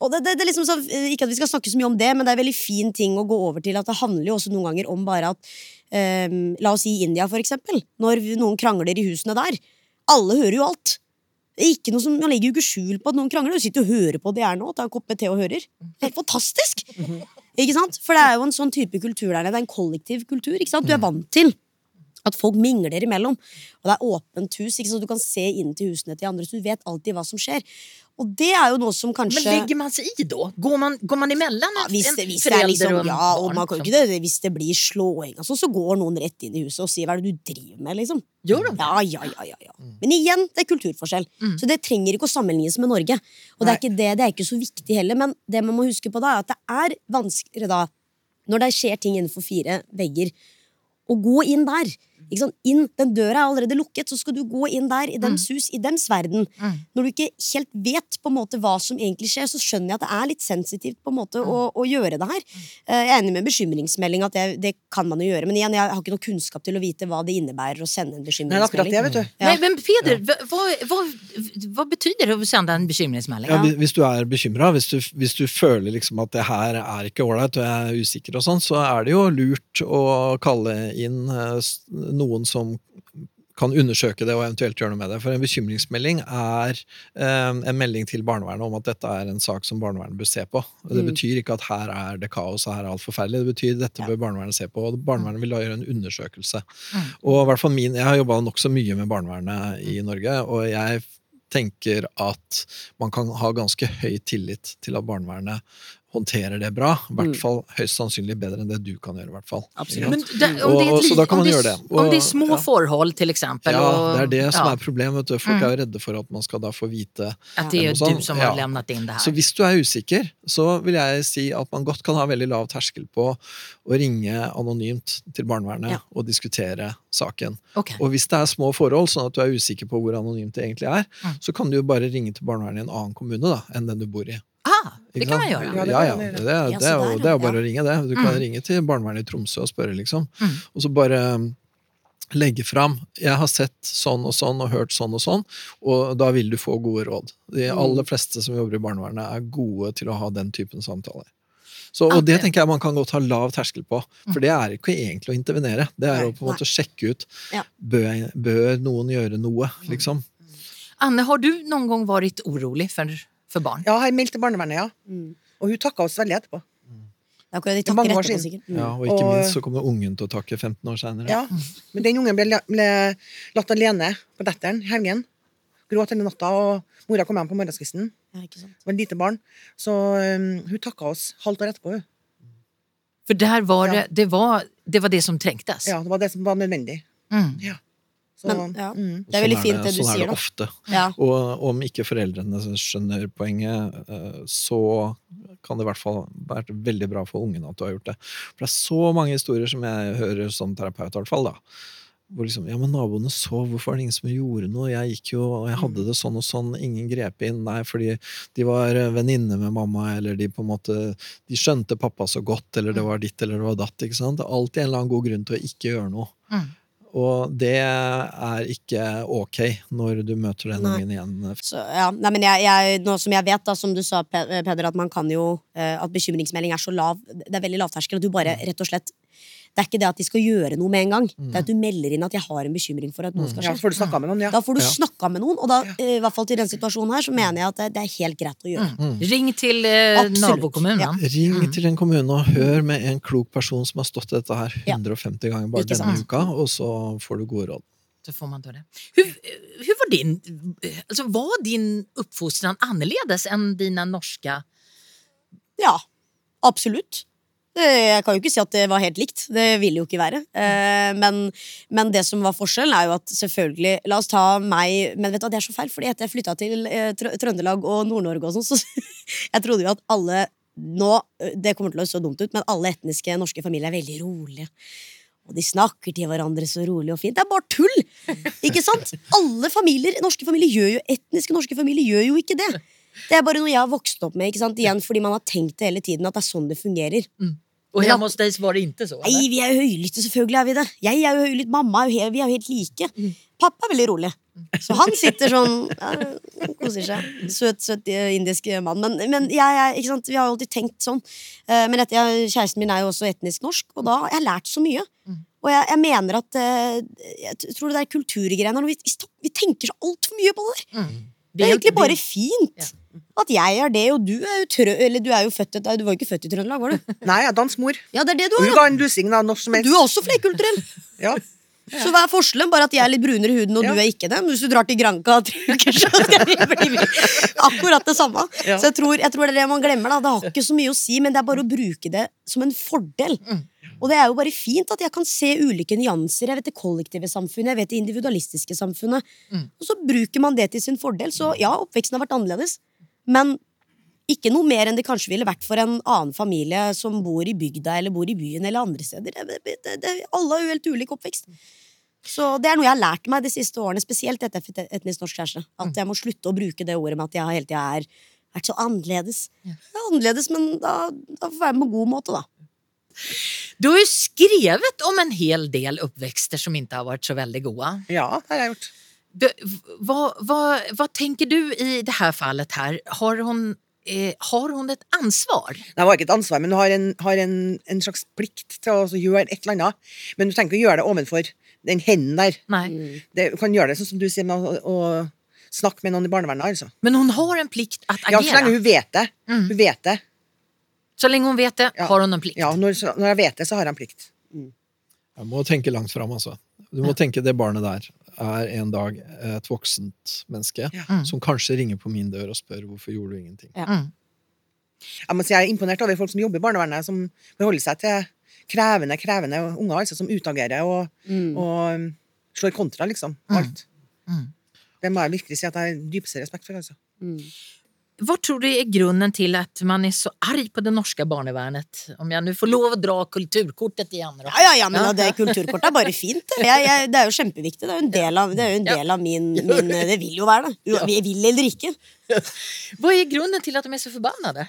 Og det, det, det er liksom så, ikke at vi skal snakke så mye om det, men det er en veldig fin ting å gå over til at det handler jo også noen ganger om bare at um, La oss si India, for eksempel. Når noen krangler i husene der. Alle hører jo alt. Det er ikke noe som, Man legger jo ikke skjul på at noen krangler. Du sitter og hører på det her nå, tar en kopp med te og hører. Helt fantastisk! Ikke sant? For det er jo en sånn type kultur der nede. Det er en kollektiv kultur. Ikke sant? Du er vant til at folk mingler imellom. Og det er åpent hus, ikke sant? så du kan se inn til husene til andre. Så du vet alltid hva som skjer. Og det er jo noe som kanskje Men legger man seg i da? Går man, går man imellom? ja, hvis, det, hvis, det er liksom, ja, og man kan jo ikke det, hvis det blir slåing, sånn, så går noen rett inn i huset og sier 'hva er det du driver med'? liksom Gjør de det? Ja, ja, ja, ja, ja. Men igjen, det er kulturforskjell. Mm. Så det trenger ikke å sammenlignes med Norge. Og det er, ikke det, det er ikke så viktig heller, men det man må huske på da, er at det er vanskeligere da, når det skjer ting innenfor fire vegger, å gå inn der. Inn, den døra er allerede lukket, så skal du gå inn der, i dems hus, i dems verden. Mm. Når du ikke helt vet på en måte hva som egentlig skjer, så skjønner jeg at det er litt sensitivt på en måte å, å gjøre det her. Eh, Jeg er enig med bekymringsmelding, at det, det kan man jo gjøre. Men igjen, jeg har ikke noe kunnskap til å vite hva det innebærer å sende en Nei, det akkurat det, vet du. Ja. Men, men Peder, hva, hva, hva vad betyder det å sende en bekymringsmelding? Ja, hvis- du er bekymra, hvis, du- hvis du føler liksom at det her er ikke ålreit og jeg er usikker, og sånn, så er det jo lurt å kalle inn eh, s- noen som kan undersøke det og eventuelt gjøre noe med det. For en bekymringsmelding er eh, en melding til barnevernet om at dette er en sak som barnevernet bør se på. Og det Mm. betyr ikke at her er det kaos og her er alt forferdelig. Det betyr at dette Ja. bør barnevernet se på. Og barnevernet vil da gjøre en undersøkelse. Mm. Og i hvert fall min, Jeg har jobba nokså mye med barnevernet i Norge, og jeg tenker at man kan ha ganske høy tillit til at barnevernet håndterer det bra. I hvert Mm. fall høyst sannsynlig bedre enn det du kan gjøre. i hvert fall. Så da kan man det, göra det. om det er små ja. forhold, til eksempel. Ja, det er det som ja, er problemet. vet du. Folk Mm. er jo redde for at man skal da få vite At det er du som Ja. har inn in det her. Så hvis du er usikker, så vil jeg si at man godt kan ha veldig lav terskel på å ringe anonymt til barnevernet Ja. og diskutere saken. Okay. Og hvis det er små forhold, sånn at du er usikker på hvor anonymt det egentlig er, Mm. så kan du jo bare ringe til barnevernet i en annen kommune da, enn den du bor i. Ah, det kan man gjøre. göra. Ja, det Ja, Det, det, er- det, er jo- det er jo bare å ringe det. Du kan Mm. ringe til barnevernet i Tromsø og spørre, liksom. Mm. Og så bare um, legge fram 'Jeg har sett sånn og sånn og hørt sånn og sånn', og da vil du få gode råd. De Mm. aller fleste som jobber i barnevernet, er gode til å ha den typen samtaler. Så, og Ah, det tenker jeg man kan godt ha lav terskel på, for det er ikke egentlig å intervenere. Det er å på en måte sjekke ut bør, bør noen gjøre noe, liksom. Anne, har du noen gang vært orolig för, för barn? Ja, jeg meldte barnevernet, ja. Mm. Og hun takka oss veldig etterpå. Det er akkurat de mange takker år etterpå, siden. sikkert. Mm. Ja, og ikke Og- minst så kommer ungen til å takke 15 år seinere. Ja. Men den ungen ble, ble latt alene på datteren i helgen. Gråt hele natta, og mora kom hjem på morgenskvisten. Ja. Det var et lite barn. Så um, hun takka oss halvt år etterpå. hun. For der var Ja. det, det, var, det var det som trengtes? Ja, det var det som var nødvendig. Mm. Så, Men, ja. mm. Det er veldig sånn fint det du sånn er sier, det da. ofte. Ja. Og om ikke foreldrene skjønner poenget, eh, så kan det i hvert fall være veldig bra for ungene at du har gjort det. For det er så mange historier som jeg hører som terapeut, i hvert fall. da. Hvor liksom, ja, men naboene sov, hvorfor var det ingen som gjorde noe? Jeg gikk jo, og jeg hadde det sånn og sånn, ingen grep inn. Nei, fordi de var eh, venninner med mamma, eller de på en måte, de skjønte pappa så godt, eller det var ditt eller det var datt. ikke sant? Det er alltid en eller annen god grunn til å ikke gjøre noe. Mm. Og det er ikke ok når du møter den ungen igjen. Så, ja, nei, men jeg, jeg, nå som jeg vet, da, som du sa, Peder, at man kan jo eh, At bekymringsmelding er så lav Det er veldig lavterskel. At du bare rett og slett Det er ikke det at de skal gjøre noe med en gang. Det er at du melder inn at 'jeg har en bekymring for at noe skal Ja, skje'. Ja, får du snakka med noen, ja. Da får du Ja. snakka med noen, og da, eh, i hvert fall til den situasjonen her, så mener jeg at det, er helt greit å gjøre. Ring til eh, nabokommunen. Ja. Ring til en kommune og hør med en klok person som har stått i dette her 150 ganger bare Ikke denne sant? uka, og så får du gode råd. Så får man ta det. Hur, hur var din, altså, var din oppfostring annerledes enn dine norske Ja, absolutt. Jeg kan jo ikke si at det var helt likt. Det ville jo ikke være. Eh, men, men det som var forskjellen, er jo at selvfølgelig La oss ta meg Men vet du det er så feil, fordi etter jeg flytta til eh, Trøndelag og Nord-Norge og sånn, så Jeg trodde jo at alle nå eh, Det kommer til å se dumt ut, men alle etniske norske familier er veldig rolige. Og de snakker til hverandre så rolig og fint. Det er bare tull! Ikke sant? Alle familier, norske familier gjør jo etniske norske familier gjør jo ikke det. Det er bare noe jeg har vokst opp med, ikke sant? igjen fordi man har tenkt det hele tiden at det er sånn det fungerer. Och hemma hos dig var det inte så? Eller? vi er jo høylytte, selvfølgelig er vi det. Jeg er jo høylytt, mamma er jo helt, vi er jo helt like. Pappa er veldig rolig. Så han sitter sånn ja, Koser seg. Søt, søt eh, indisk mann. Men, men jeg, jeg, vi har jo alltid tenkt sånn. Eh, Men dette, jeg, kjæresten min er jo også etnisk norsk, og da har jeg lært så mye. Og jeg, jeg mener at eh, Jeg tror det der kulturgreiene vi, vi tenker så altfor mye på det der. Det er egentlig bare fint. At jeg er det, og du er jo, trø eller du er jo født Du var jo ikke født i Trøndelag, var du? Nei, ja, dansk mor. Ja, det er det du Hun er. ga en da, når som helst. Du er også flerkulturell. Ja. Så hva er forskjellen? Bare at jeg er litt brunere i huden, og Ja. du er ikke det. Men hvis du drar til Granca tre uker, så skal vi bli akkurat det samme. Ja. Så jeg tror, jeg tror det er det man glemmer. da Det har ikke så mye å si, men det er bare å bruke det som en fordel. Og det er jo bare fint at jeg kan se ulike nyanser. Jeg vet det kollektive samfunnet, jeg vet det individualistiske samfunnet. Og så bruker man det til sin fordel. Så ja, oppveksten har vært annerledes. Men ikke noe mer enn det kanskje ville vært for en annen familie som bor i bygda eller bor i byen eller andre steder. Det, det, det, det, alle har jo helt ulik oppvekst. Så det er noe jeg har lært meg de siste årene, spesielt etter etnisk norsk kjæreste. At jeg må slutte å bruke det ordet med at jeg hele tida er vært så annerledes. Det er annerledes, men da, da får jeg være med på god måte, da. Du har jo skrevet om en hel del oppvekster som ikke har vært så veldig gode. ja, det har jeg gjort. Du, v- vad, vad, vad tänker du i det här fallet Her? Har hun, eh, har hun et ansvar? Det var ikke et ansvar, men hun har en, har en, en slags plikt til å gjøre et eller annet. Men du trenger ikke å gjøre det ovenfor den henden der. Nei. Det, du kan gjøre det sånn som du sier, med å, å snakke med noen i barnevernet. Altså. Men hun har en plikt att Ja, så lenge hun vet det. Mm. Hun vet det. Så lenge hun vet det Ja. har hun en plikt. Ja, når, når jeg vet det, så har jeg en plikt. Jeg må tenke langt fram, altså. Du må tenke det barnet der er en dag et voksent menneske Ja. Mm. som kanskje ringer på min dør og spør hvorfor gjorde du ingenting. Ja. Jeg må si jeg er imponert over folk som jobber i barnevernet, som forholder seg til krevende krevende unger, altså, som utagerer og, og um, slår kontra, liksom. Mm. Alt. Mm. Det må jeg virkelig si at jeg har dypeste respekt for. Altså. Vad tror du er grunnen til at man er så arg på det norske barnevernet? Om jeg nå får lov å dra kulturkortet igjen? Då. Ja, ja, ja, men det kulturkortet er bare fint. Jeg, jeg, det er jo kjempeviktig. Det er jo en del av, det en del av min, min Det vil jo være det. Vi vil eller ikke. Hva er grunnen til at de er så förbannade?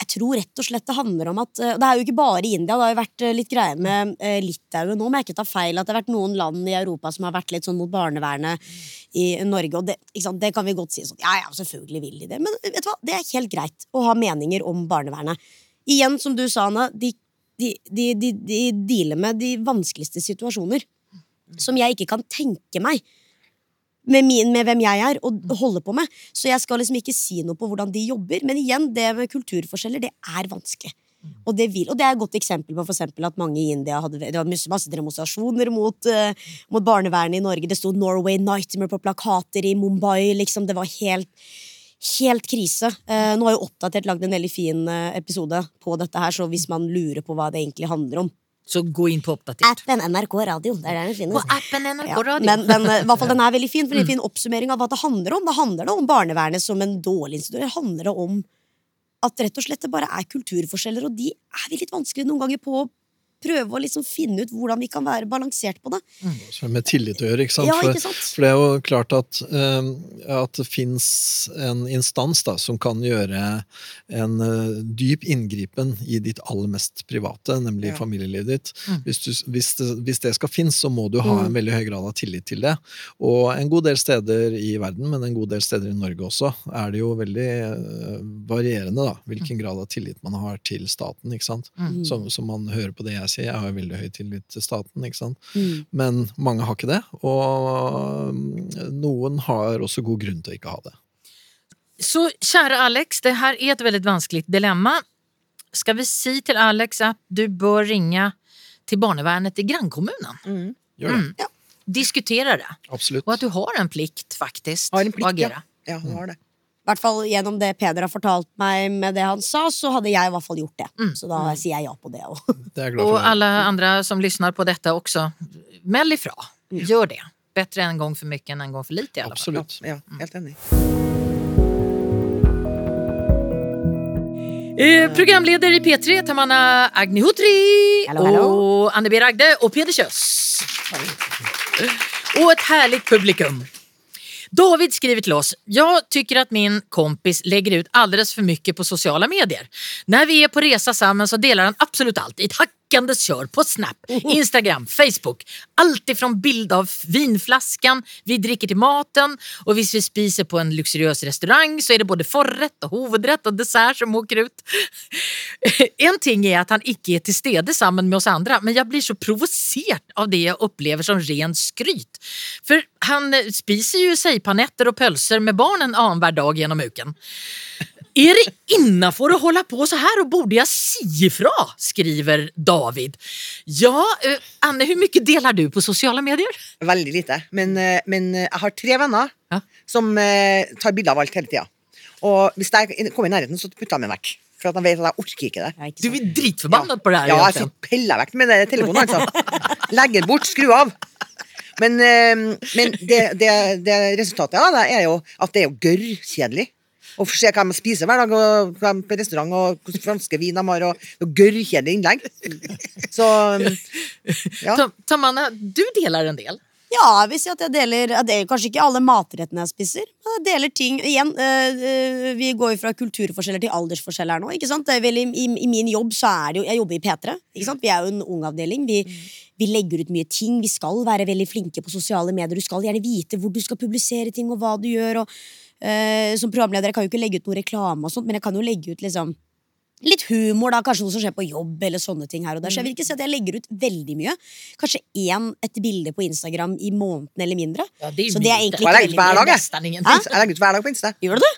Jeg tror rett og slett det handler om at eh, Det er jo ikke bare i India, det har jo vært eh, litt greie med eh, Litauen nå, om jeg ikke ta feil, at det har vært noen land i Europa som har vært litt sånn mot barnevernet i Norge, og det, det kan vi godt si sånn, ja ja, selvfølgelig vil de det, men vet du hva, det er helt greit å ha meninger om barnevernet. Igjen, som du sa, Anna, de, de, de, de dealer med de vanskeligste situasjoner. Som jeg ikke kan tenke meg med, min, med hvem jeg er, og holde på med. Så jeg skal liksom ikke si noe på hvordan de jobber. Men igjen, det med kulturforskjeller, det er vanskelig. Og det, vil, og det er et godt eksempel på for eksempel at mange i India hadde Det var masse, demonstrasjoner mot, uh, mot barnevernet i Norge. Det sto 'Norway Nightmare' på plakater i Mumbai. Liksom, det var helt, helt krise. Eh, nå har jo oppdatert lagd en veldig fin eh, episode på dette her, så hvis man lurer på hva det egentlig handler om Så gå inn på Oppdatert. Appen NRK Radio. Det er der den finnes. På appen NRK Ja, Radio. men den, eh, i hvert fall, den er veldig fin, for det er en fin oppsummering av hva det handler om. Det handler det om barnevernet som en dårlig institusjon. Det handler det om at rett og slett det bare er kulturforskjeller, og de er vi litt vanskelige noen ganger på å prøve å liksom finne ut hvordan vi kan være balansert på det. Så med tillit å gjøre, ikke sant? Ja, ikke sant? for det er jo klart at, eh, at det fins en instans da, som kan gjøre en eh, dyp inngripen i ditt aller mest private, nemlig Ja. familielivet ditt. Mm. Hvis, du, hvis, det, hvis det skal finnes, så må du ha en veldig høy grad av tillit til det. Og en god del steder i verden, men en god del steder i Norge også, er det jo veldig eh, varierende da, hvilken grad av tillit man har til staten. ikke sant? Mm. Som, som man hører på det jeg sier, jeg har veldig høy tillit til staten. ikke sant? Mm. Men mange har ikke det, og noen har også god grunn til å ikke ha det. Så kjære Alex, det her er et veldig vanskelig dilemma. Skal vi si til Alex at du bør ringe til barnevernet i grannkommunen? Mm. Gjør det. Mm. Diskutera det. Absolutt. Og at du har en plikt faktisk, Har en att plikt, ja. agera. Ja, hun har det. I hvert fall gjennom det Peder har fortalt meg med det han sa, så hadde jeg i hvert fall gjort det. Mm. Så da sier jeg ja på det òg. Og alle andra som lyssnar på dette også, meld ifra. Gjør det. Bedre en gang for mye enn en gang for lite i alla fall. Absolutt. Ja, helt enig. Eh, programleder i P3 Tamanna Agnihotri Hallå, hallå. Anne B. Ragde og Peder Kjøs. Og et herlig publikum. David skriver till oss. Jag tycker att min kompis lägger ut alldeles för mycket på sociala medier. När vi är på resa samman så delar han absolut allt i ett hackandes kör på Snap, Instagram, Facebook. Allt ifrån bild av vinflaskan vi dricker till maten och hvis vi spiser på en luxuriös restaurang så är det både forrätt och hovedrätt och dessert som åker ut. En ting är att han ikke er til stede sammen med oss andre, men jeg blir så provosert av det jeg opplever som ren skryt. For han spiser jo seipanetter og pølser med barnen annenhver dag gjennom uken. Er det innafor å holde på så her, og borde jeg si ifra? skriver David. Ja, eh, Anne, hvor mye deler du på sosiale medier? Veldig lite. Men, eh, men eh, jeg har tre venner Ja. som tar bilder av alt hele tida. Og hvis jeg kommer i nærheten, så putter jeg meg vekk. For at de vet at jeg orker ikke det. Du er ja. på det her. Ja, jeg egentligen. sitter vekk med telefonen, altså. Legger bort, skru av. Men, men det, det, det resultatet av det er jo at det er jo gørrkjedelig. Å se hva de spiser hver dag, og hva de på restaurant, og hvilke franske vin de har, og det er gørrkjedelig innlegg. Så ja. Ta- Tamanna, du deler en del. Ja, jeg vil si at jeg deler jeg deler Kanskje ikke alle matrettene jeg spiser, men jeg deler ting Igjen, øh, øh, vi går jo fra kulturforskjeller til aldersforskjeller her nå. Ikke sant? Vel, i, i, I min jobb så er det jo Jeg jobber i P3. Ikke sant? Vi er jo en ung avdeling. Vi, vi legger ut mye ting. Vi skal være veldig flinke på sosiale medier. Du skal gjerne vite hvor du skal publisere ting, og hva du gjør. Og, øh, som programleder jeg kan jo ikke legge ut noe reklame, og sånt, men jeg kan jo legge ut liksom Litt humor, da, kanskje noe som skjer på jobb, eller sånne ting her og der. Så jeg vil ikke si at jeg legger ut veldig mye. Kanskje én et bilde på Instagram i måneden eller mindre. Ja, det er så det er egentlig jeg ikke veldig dag, mye. jeg. Legger ut hver dag på Insta. Gjør du det?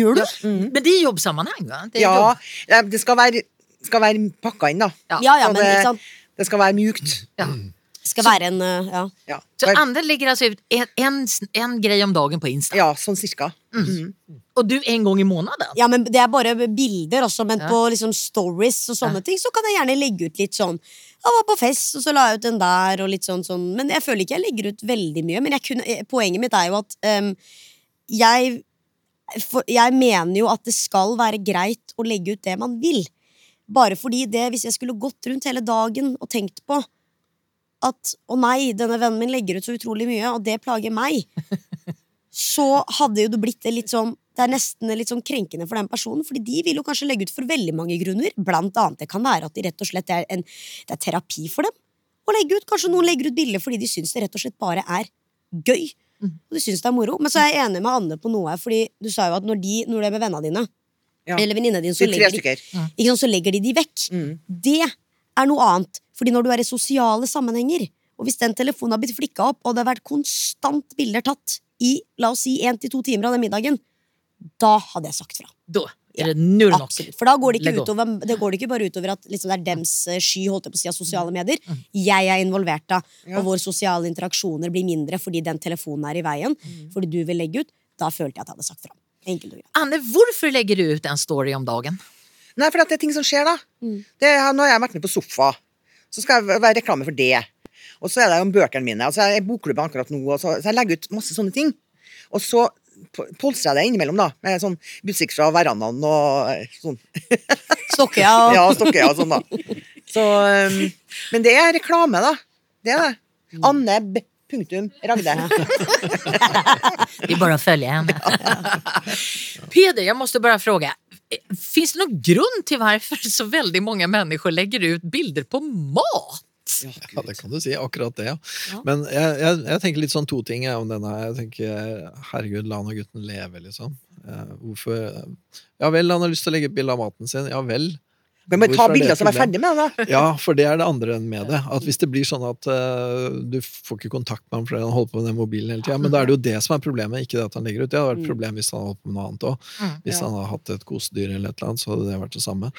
Gjør du? Men det er jobbsammenheng, Ja, Det er Ja, jobb. eh, det skal være, skal være pakka inn, da. Ja. Ja, ja, men det, ikke sant? det skal være mjukt. Ja. Det skal være en øh, ja. Ja, Så Anne legger altså ut en, en, om dagen på Insta. ja sånn cirka. Mhm. Og du en gang i måneden? ja, men det er bare bilder også, men Ja. på liksom stories og sånne ting, så kan jeg gjerne legge ut litt sånn Jeg var på fest, og så la jeg ut den der, og litt sånn sånn. Men jeg føler ikke jeg legger ut veldig mye. Men jeg kunne, eh, poenget mitt er jo at um, jeg for, Jeg mener jo at det skal være greit å legge ut det man vil. Bare fordi det, hvis jeg skulle gått rundt hele dagen og tenkt på at å nei, denne vennen min legger ut så utrolig mye, og det plager meg, så hadde jo det blitt det litt sånn Det er nesten litt sånn krenkende for den personen, fordi de vil jo kanskje legge ut for veldig mange grunner. Blant annet det kan være at de rett og slett er en, det er terapi for dem å legge ut. Kanskje noen legger ut bilder fordi de syns det rett og slett bare er gøy. Og de syns det er moro. Men så er jeg enig med Anne på noe, her, fordi du sa jo at når, de, når du er med vennene dine, Ja. eller venninnene dine, så legger de, så legger de de vekk. Mm. Det er noe annet. Fordi når du er i sosiale sammenhenger, og hvis den telefonen har blitt flikka opp, og det har vært konstant bilder tatt i la oss si én til to timer av den middagen, da hadde jeg sagt fra. Da er det null nok. Absolutt. For da går det ikke, utover, det går det ikke bare utover at liksom, det er dems eh, sky holdt jeg på å si, av sosiale medier. Mm. Jeg er involvert da, Ja. og våre sosiale interaksjoner blir mindre fordi den telefonen er i veien. Mm. Fordi du vil legge ut. Da følte jeg at jeg hadde sagt fra. Enkelt og greit. Anne, hvorfor legger du ut en story om dagen? Nei, for det er ting som skjer, da. Det, er- nå har jeg vært med på Sofa. Så skal jeg være reklame for det. Og så er det om bøkene mine. Og så er jeg i bokklubben akkurat nå. Så, så jeg legger ut masse sånne ting. Og så po- polstrer jeg det innimellom, da. Med sånn butikk fra verandaen og eh, sånn. Stokkøya Ja, Stokkøya og sånn, da. Så, um, men det er reklame, da. Det er det. Mm. Anneb. Punktum Ragde. Vi bara att följa henne. Peder, jag måste bara fråga. Eh, Finns det noen grunn til hvorfor så veldig mange mennesker legger ut bilder på mat? Ja, det kan du si. Akkurat det, ja. Men jeg, jeg, jeg tenker litt sånn to ting jeg, om denne. Jeg tenker, herregud, la nå gutten leve, liksom. Eh, hvorfor Ja vel, han har lyst til å legge ut bilde av maten sin. Ja vel. Vi må ta er bilder som er ferdig med det, da. Ja, for det er det andre enn med det. At Hvis det blir sånn at uh, du får ikke kontakt med ham fordi han holder på med den mobilen hele tida, men da er det jo det som er problemet, ikke det at han legger ut. Det hadde vært et problem hvis han hadde holdt på med noe annet òg. Hvis han hadde hatt et kosedyr eller et eller annet, så hadde det vært det samme.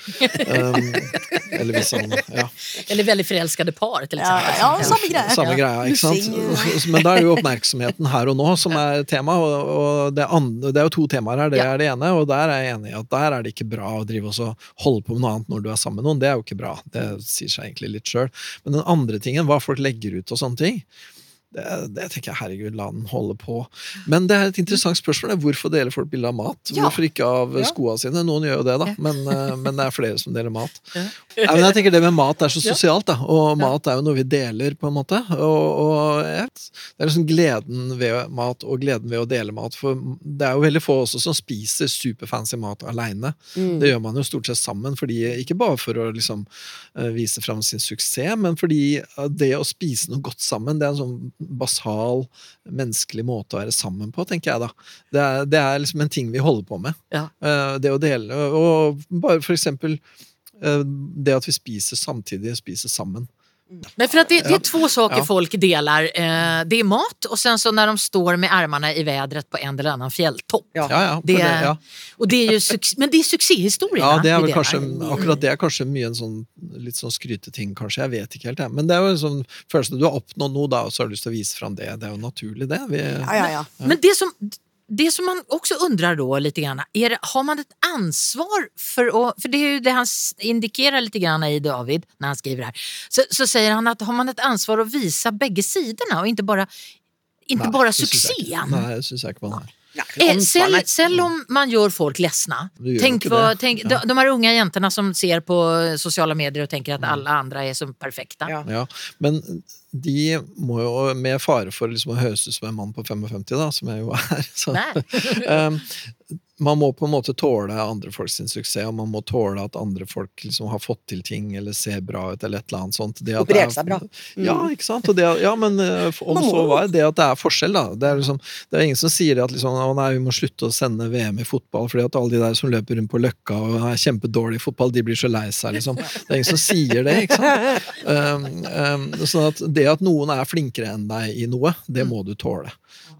Um, eller hvis han Ja. Eller veldig forelskede par til Ja, exempel. ja, samme greie. Samme greia, ikke sant? Men da er det jo oppmerksomheten her og nå som er tema, og, og det, andre, det er jo to temaer her. Det er det ene, og der er jeg enig i at der er det ikke bra å drive og holde på med noe annet når du er sammen med noen. Det er jo ikke bra. Det sier seg egentlig litt sjøl. Men den andre tingen, hva folk legger ut og sånne ting, det, det tenker jeg, herregud, la den holde på. Men det er et interessant spørsmål. Hvorfor deler folk bilde av mat? Ja. Hvorfor ikke av Ja. skoa sine? Noen gjør jo det, da, men, eh, men det er flere som deler mat. Ja, men jeg tenker Det med mat er så sosialt, da. og mat er jo noe vi deler, på en måte. Og, og Det er liksom gleden ved mat og gleden ved å dele mat. For det er jo veldig få også som spiser superfancy mat aleine. Det gjør man jo stort sett sammen, fordi, ikke bare for å liksom eh, vise fram sin suksess, men fordi eh, det å spise noe godt sammen, det er en sånn basal, menneskelig måte å være sammen på, tenker jeg da. Det er, det er liksom en ting vi holder på med. Ja. Eh, Det å dele, og bare for eksempel eh, det at vi spiser samtidig, spiser sammen. Men för att det, det är två saker Ja. folk delar. Eh, det är mat och sen så när de står med armarna i vädret på en eller annan fjälltopp. Ja. Ja, ja, Det det, är, ja. och det är ju suc- men det är succéhistorierna ja det er väl kanske, akkurat det er kanskje mye en sånn litt sånn skryteting, kanskje. Jeg vet ikke helt, jeg. Men det er jo en sånn følelse du har oppnådd noe, da, og så har du lyst til å vise fram det. Det er jo naturlig, det. Vi, Ja, ja, ja. Men det som, det som man också undrar då lite grann, är har man ett ansvar för att, för det är ju det han indikerar lite grann i David när han skriver här, så, så säger han att har man ett ansvar att visa bägge sidorna och inte bara, inte Nei, bara succén? Nej, det syns jeg ikke man har. Eh, selv, selv om man gör folk ledsna. Du gör Tänk vad, tänk, Ja. de, de här unga jäntorna som ser på sociala medier och tänker att alla andra är så perfekta. Ja. Ja, men de må jo, med fare for liksom å høres ut som en mann på 55, da, som jeg jo er så, um, Man må på en måte tåle andre folks suksess, og man må tåle at andre folk liksom har fått til ting eller ser bra ut, eller et eller annet sånt. Det er- seg bra. Ja, ikke sant? Og det, ja, men eh, om så var det at det er forskjell, da. Det er, liksom, det er ingen som sier at liksom, nei, vi må slutte å sende VM i fotball, fordi at alle de der som løper rundt på Løkka og er kjempedårlige i fotball, de blir så lei seg, liksom. Det er ingen som sier det, ikke sant. Um, um, sånn at det at noen er flinkere enn deg i noe, det må du tåle.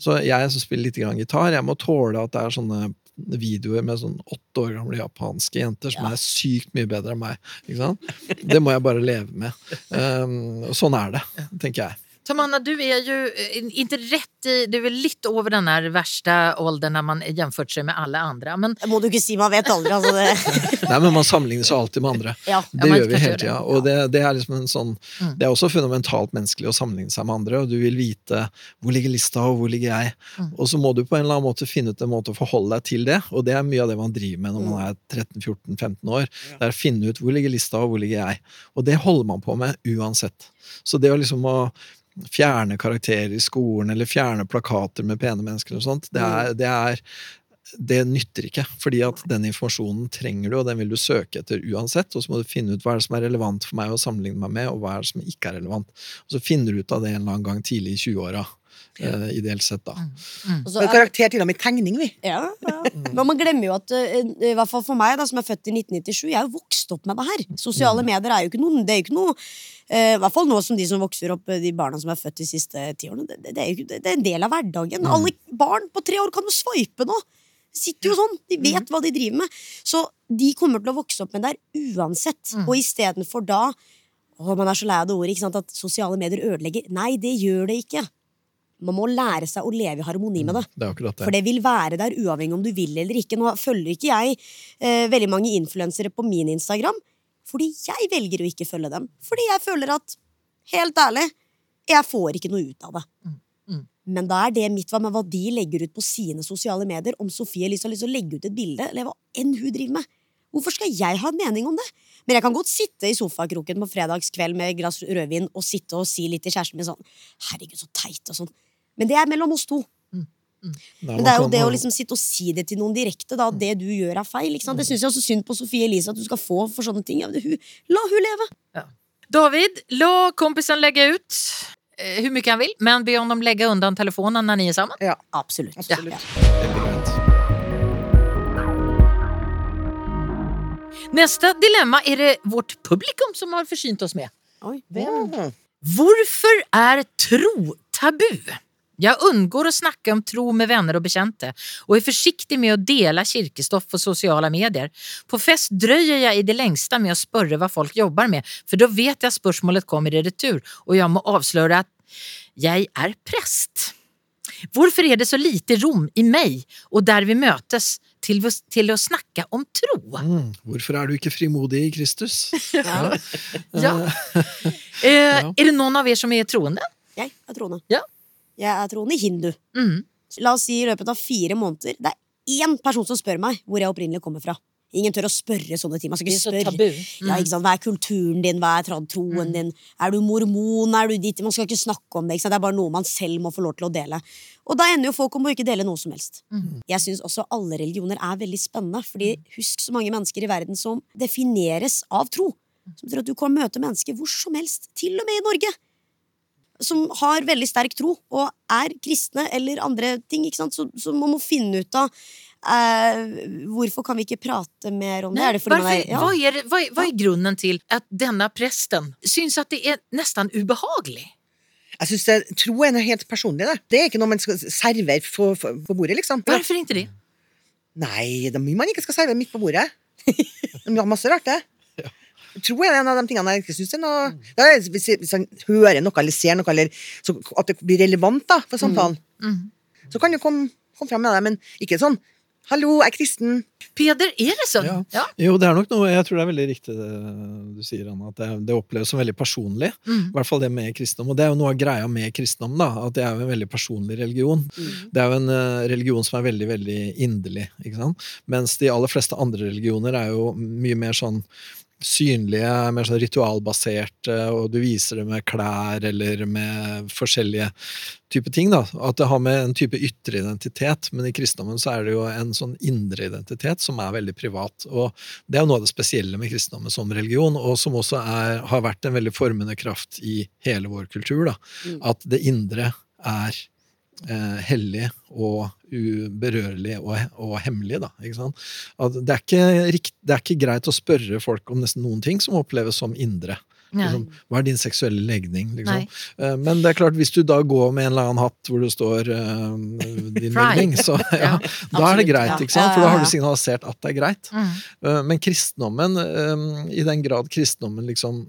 Så jeg som spiller litt grann gitar, jeg må tåle at det er sånne videoer med sånn åtte år gamle japanske jenter som er sykt mye bedre enn meg. Det må jeg bare leve med. Um, og sånn er det, tenker jeg. Tamanna, du är ju eh, inte rätt i, du är lite över den här värsta åldern när man jämfört sig med alla andra. Men Det må du ikke si, man vet aldri. Altså det. Nei, men man sammenligner seg alltid med andre. Ja. Det ja, gjør vi hele det. tida. Og det, det er liksom en sånn Det er også fundamentalt menneskelig å sammenligne seg med andre, og du vil vite hvor ligger lista, og hvor ligger jeg. Og så må du på en eller annen måte finne ut en måte å forholde deg til det, og det er mye av det man driver med når man er 13-14-15 år. Det er å finne ut hvor ligger lista, og hvor ligger jeg. Og det holder man på med uansett. Så det å liksom å fjerne karakterer i skolen, eller fjerne plakater med pene mennesker og sånt, det er, det er det nytter ikke, fordi at den informasjonen trenger du, og den vil du søke etter uansett. Og så må du finne ut hva er det som er relevant for meg å sammenligne meg med, og hva er det som ikke er relevant. Og så finner du ut av det en eller annen gang tidlig i 20-åra. Eh, ideelt sett, da. Mm. så Og er- karakter til og med i tegning, vi. Ja, ja. Men man glemmer jo at eh, i hvert fall for meg, da, som er født i 1997, jeg er jo vokst opp med det her. Sosiale medier er jo ikke noe Det er jo ikke noe eh, I hvert fall nå som de som vokser opp, de barna som er født de siste ti årene. Det, det, det, er jo det, det er en del av hverdagen. Alle barn på tre år kan jo sveipe nå! De sitter jo sånn, de vet hva de driver med. Så de kommer til å vokse opp med det her uansett. Og istedenfor da Å, man er så lei av det ordet, ikke sant, at sosiale medier ødelegger. Nei, det gjør det ikke. Man må lære seg å leve i harmoni med det. Det akkurat det. For det vil være der uavhengig om du vil eller ikke. Nå følger ikke jeg eh, veldig mange influensere på min Instagram, fordi jeg velger å ikke følge dem. Fordi jeg føler at, helt ærlig, jeg får ikke noe ut av det. Men da er det mitt hva med hva de legger ut på sine sosiale medier. Om Sofie Elise har lyst til å legge ut et bilde, eller hva enn hun driver med. Hvorfor skal jeg ha en mening om det? Men jeg kan godt sitte i sofakroken på fredagskveld med et glass rødvin og sitte og si litt til kjæresten min sånn Herregud, så teit og sånn. Men det er mellom oss to. Mm. Men det er jo det å liksom sitte og si det til noen direkte, da, at det du gjør er feil. Ikke sant? Det syns jeg også synd på Sofie Elise at du skal få for sånne ting. Ja, la hun leve. David, la kompisen legge ut eh, hvor mye han vil, men be om dem legge undan telefonen når ni er sammen. Ja. Absolutt. Absolutt. Ja. Neste dilemma er det vårt publikum som har forsynt oss med. Oi. hvem? Varför er tro tabu? Jag undgår å snakke om tro med vänner og bekjente, og er forsiktig med å dela kirkestoff på sosiale medier. På fest drøyer jeg i det lengste med å spørre hva folk jobber med for da vet jeg spørsmålet kommer i retur og jeg må avsløre at jeg er prest. Hvorfor er det så lite rom i meg og der vi møtes, til, til å snakke om tro? Mm. Hvorfor er du ikke frimodig i Kristus? Ja. Ja. ja. Er det noen av dere som er troende? Jeg er troende. Ja. Jeg er troende hindu. Mm. La oss si i løpet av fire måneder Det er én person som spør meg hvor jeg opprinnelig kommer fra. Ingen tør å spørre sånne ting. Man skal Det ikke spørre. tabu. Mm. Ja, ikke? Hva er kulturen din? Hva er troen din? Er du mormon? Er du ditt? Man skal ikke snakke om det. Det er bare noe man selv må få lov til å dele. Og da ender jo folk om å ikke dele noe som helst. Jeg syns også alle religioner er veldig spennende. Fordi husk så mange mennesker i verden som defineres av tro. Som tror at du kan møte mennesker hvor som helst, til og med i Norge. Som har veldig sterk tro, og er kristne eller andre ting. Ikke sant? Så, så man må finne ut av eh, Hvorfor kan vi ikke prate mer om det? Nei, Er det varför, er, ja. hva, er, det, hva er vad är grunden till att denna syns at det er nesten ubehagelig? Jeg synes Tro er noe helt personlig. Det Det er ikke noe man skal servere på, på, bordet, liksom. Hvorfor ikke det? Nei, det er mye man ikke skal servere midt på bordet. De har masse rart, det. Tro er en av de tingene jeg ikke syns er noe er, hvis, hvis han hører noe eller ser noe, eller så, at det blir relevant da, for samtalen, så kan du komme, komme fram med det, men ikke sånn 'Hallo, jeg er kristen'. Peder, er det sånn? Ja. Ja. Jo, det er nok noe Jeg tror det er veldig riktig det du sier, Anna. At det, det oppleves som veldig personlig. Mm. I hvert fall det med kristendom. Og det er jo noe av greia med kristendom, da. At det er jo en veldig personlig religion. Det er jo en eh, religion som er veldig, veldig inderlig. Ikke sant? Mens de aller fleste andre religioner er jo mye mer sånn synlige, mer sånn ritualbaserte, og du viser det med klær eller med forskjellige typer ting. da, At det har med en type ytre identitet, men i kristendommen så er det jo en sånn indre identitet som er veldig privat. og Det er jo noe av det spesielle med kristendommen som religion, og som også er, har vært en veldig formende kraft i hele vår kultur. da, At det indre er hellig og uberørlig og, og hemmelig. Da, det, er ikke, det er ikke greit å spørre folk om nesten noen ting som oppleves som indre. Liksom, hva er din seksuelle legning? Liksom? Eh, Men det er klart, hvis du da går med en eller annen hatt hvor det står uh, din legning, så ja, Ja, da er det greit. ikke sant? For da har du signalisert at det er greit. Mm. Eh, Men kristendommen, um, i den grad kristendommen liksom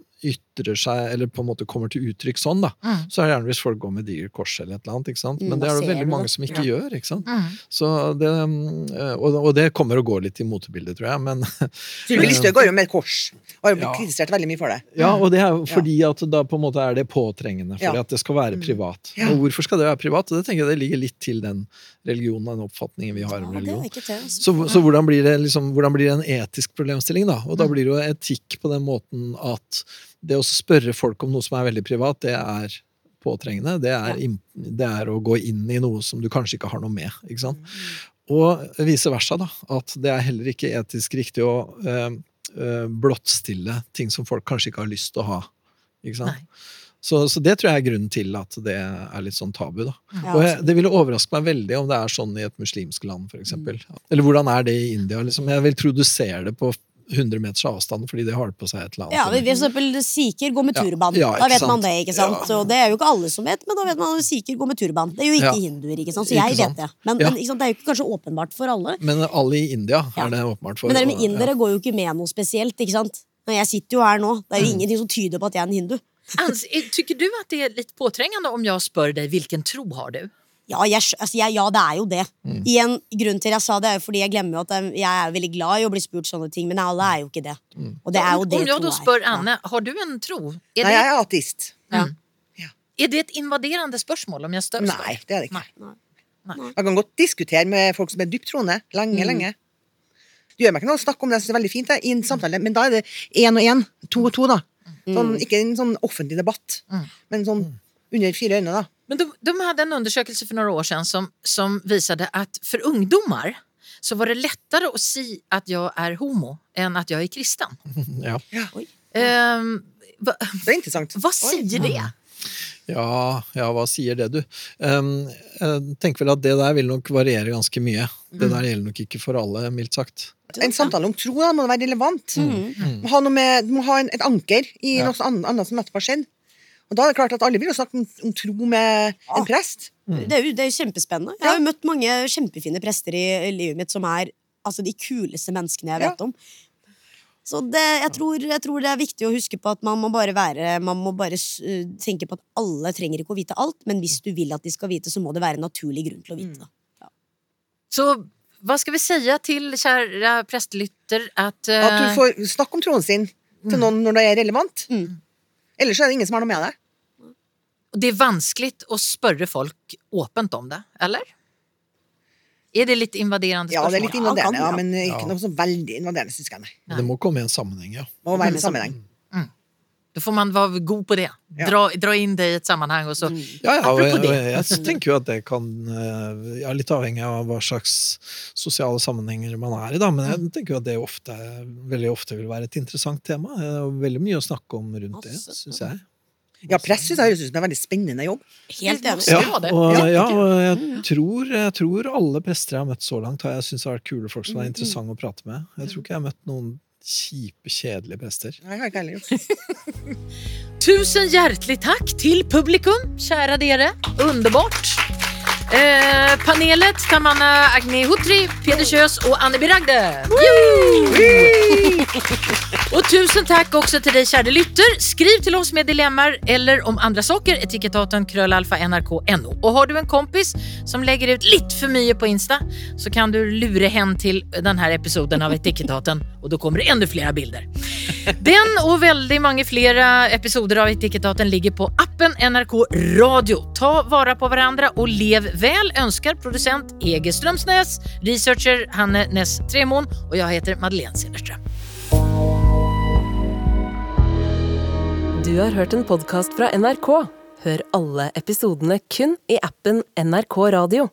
ytrer seg, eller på en måte kommer til uttrykk sånn, da, Mm. så er det gjerne hvis folk går med digert kors eller et eller annet. ikke sant? Mm, Men det er det veldig mange som ikke gjør. ikke sant? Mm. Så det, eh, og, og det kommer og går litt i motebildet, tror jeg. Men Sylvi Listhaug går jo med et kors, og har jo blitt Ja. kritisert veldig mye for det. ja, og det er fordi at da på en måte er det påtrengende, fordi Ja. at det skal være privat. Ja. Og hvorfor skal det være privat? Det tenker jeg det ligger litt til den religionen, og den oppfatningen vi har om religion. altså. Så, så hvordan, blir det liksom, hvordan blir det en etisk problemstilling, da? Mm. Og da blir det jo etikk på den måten at det å spørre folk om noe som er veldig privat, det er påtrengende. Det er, det er å gå inn i noe som du kanskje ikke har noe med. ikke sant? Mm. Og vice versa, da. At det er heller ikke etisk riktig å øh, øh, blottstille ting som folk kanskje ikke har lyst til å ha. ikke sant? Så, så det tror jeg er grunnen til at det er litt sånn tabu. da. Ja, Og jeg, det ville overraske meg veldig om det er sånn i et muslimsk land, f.eks. Eller hvordan er det i India? Liksom? Jeg vil produsere det på 100 meters avstand, fordi det har det på seg et eller annet. Ja, vi- for eksempel Sikher går med turban. ja, da vet man det, ikke sant? Ja. Og det er jo ikke alle som vet, men da vet man at sikher går med turban. Det er jo ikke Ja. hinduer, ikke sant? så Ikke jeg sant. vet det. Men, Ja. men ikke sant? det er jo ikke kanskje åpenbart for alle. Men alle i India Ja. er det åpenbart for. Men dere med indere går jo ikke med noe spesielt, ikke sant? Men jeg sitter jo her nå. Det er jo ingenting som tyder på at jeg er en hindu. Eh, du at det er litt påtrengende om jeg spør deg hvilken tro har du? Ja, jeg, altså, jeg, ja, det er jo det. Mm. Igjen, grunnen til jeg sa det, er jo fordi jeg glemmer jo at jeg, er veldig glad i å bli spurt sånne ting, men alle er jo ikke det. Mm. Og det er jo det om jeg da spør er. Anne, har du en tro? Er Nei, jeg er ateist. Er det et invaderende spørsmål om jeg stör Nei, det er det ikke. Nej. Jeg kan godt diskutere med folk som er dyptroende. Lenge, lenge. Det gjør meg ikke noe å snakke om det, jeg synes det er veldig fint det, i en samtale, men da er det én og én, to og to, da. Sånn, ikke en sånn offentlig debatt, men sånn under fire øyne, da. Men de, de hade en undersökelse för några år sedan som, som visade att för ungdomar så var det lättare att si att jag är homo än att jag är kristen. Ja. Ehm, va, Det er interessant. vad säger det? Ja, ja, hva sier det, du? Um, jeg tenker vel at det der vil nok variere ganske mye. Det der gjelder nok ikke for alle, mildt sagt. En samtale om tro da, må være relevant. Må ha noe med, må ha en, et anker i Ja. noe annet som nettopp har skjedd. Og da er det klart at alle vil jo snakke om, om tro med en prest. Det er jo det er kjempespennende. Jeg har jo møtt mange kjempefine prester i i livet mitt som er altså, de kuleste menneskene jeg Ja. vet om. Så det, jeg, tror, jeg tror det er viktig å huske på at man må bare være Man må bare tenke på at alle trenger ikke å vite alt, men hvis du vil at de skal vite, så må det være en naturlig grunn til å vite det. Så hva skal vi si til kjære prestelytter at uh... At du får snakke om troen sin til noen når det er relevant. Mm. Ellers er det ingen som har noe med det. Det er vanskelig å spørre folk åpent om det, eller? Er det litt invaderende spørsmål? Ja, det er litt invaderende, Ja, ja, men ikke noe så veldig invaderende, syns jeg. Nei. Det må komme i en sammenheng, ja. Må være en sammenheng. Da får man være god på det. Dra, dra inn det i et sammenheng. Og så... Ja, ja, og jeg, jeg tenker jo at det kan eh, ja, Litt avhengig av hva slags sosiale sammenhenger man er i, da, men jeg tenker jo at det ofte, veldig ofte vil være et interessant tema. Det er veldig mye å snakke om rundt det, syns jeg. Ja, presshus høres ut som en veldig spennende jobb. Helt enig. Ja, det og, Ja, ja, og jeg tror, jeg tror alle prester jeg har møtt så langt, har jeg syntes har vært kule folk som er interessante å prate med. Jeg tror ikke jeg har møtt noen kjipe, kjedelige prester. Nei, jeg har ikke heller gjort. Tusen hjertelig takk til publikum, kjære dere. Underbart. Eh, panelet Tamanna Agni Hutri, Peder Kjøs og Anne Biragde. Og tusen takk også til deg, kjære lytter. Skriv til oss med dilemmaer eller om andre saker, etikettaten krøllalfa nrk.no. Og har du en kompis som legger ut litt for mye på Insta så kan du lure hen til denne episoden av Etikettaten og da kommer det enda flere bilder. Den og veldig mange flere episoder av Etikettaten ligger på appen NRK Radio. Ta vare på hverandre og lev vel, ønsker produsent Ege Strømsnes, researcher Hanne Ness Tremon og jeg heter Madeleine Cederström. Du har hørt en podkast fra NRK. Hør alle episodene kun i appen NRK Radio.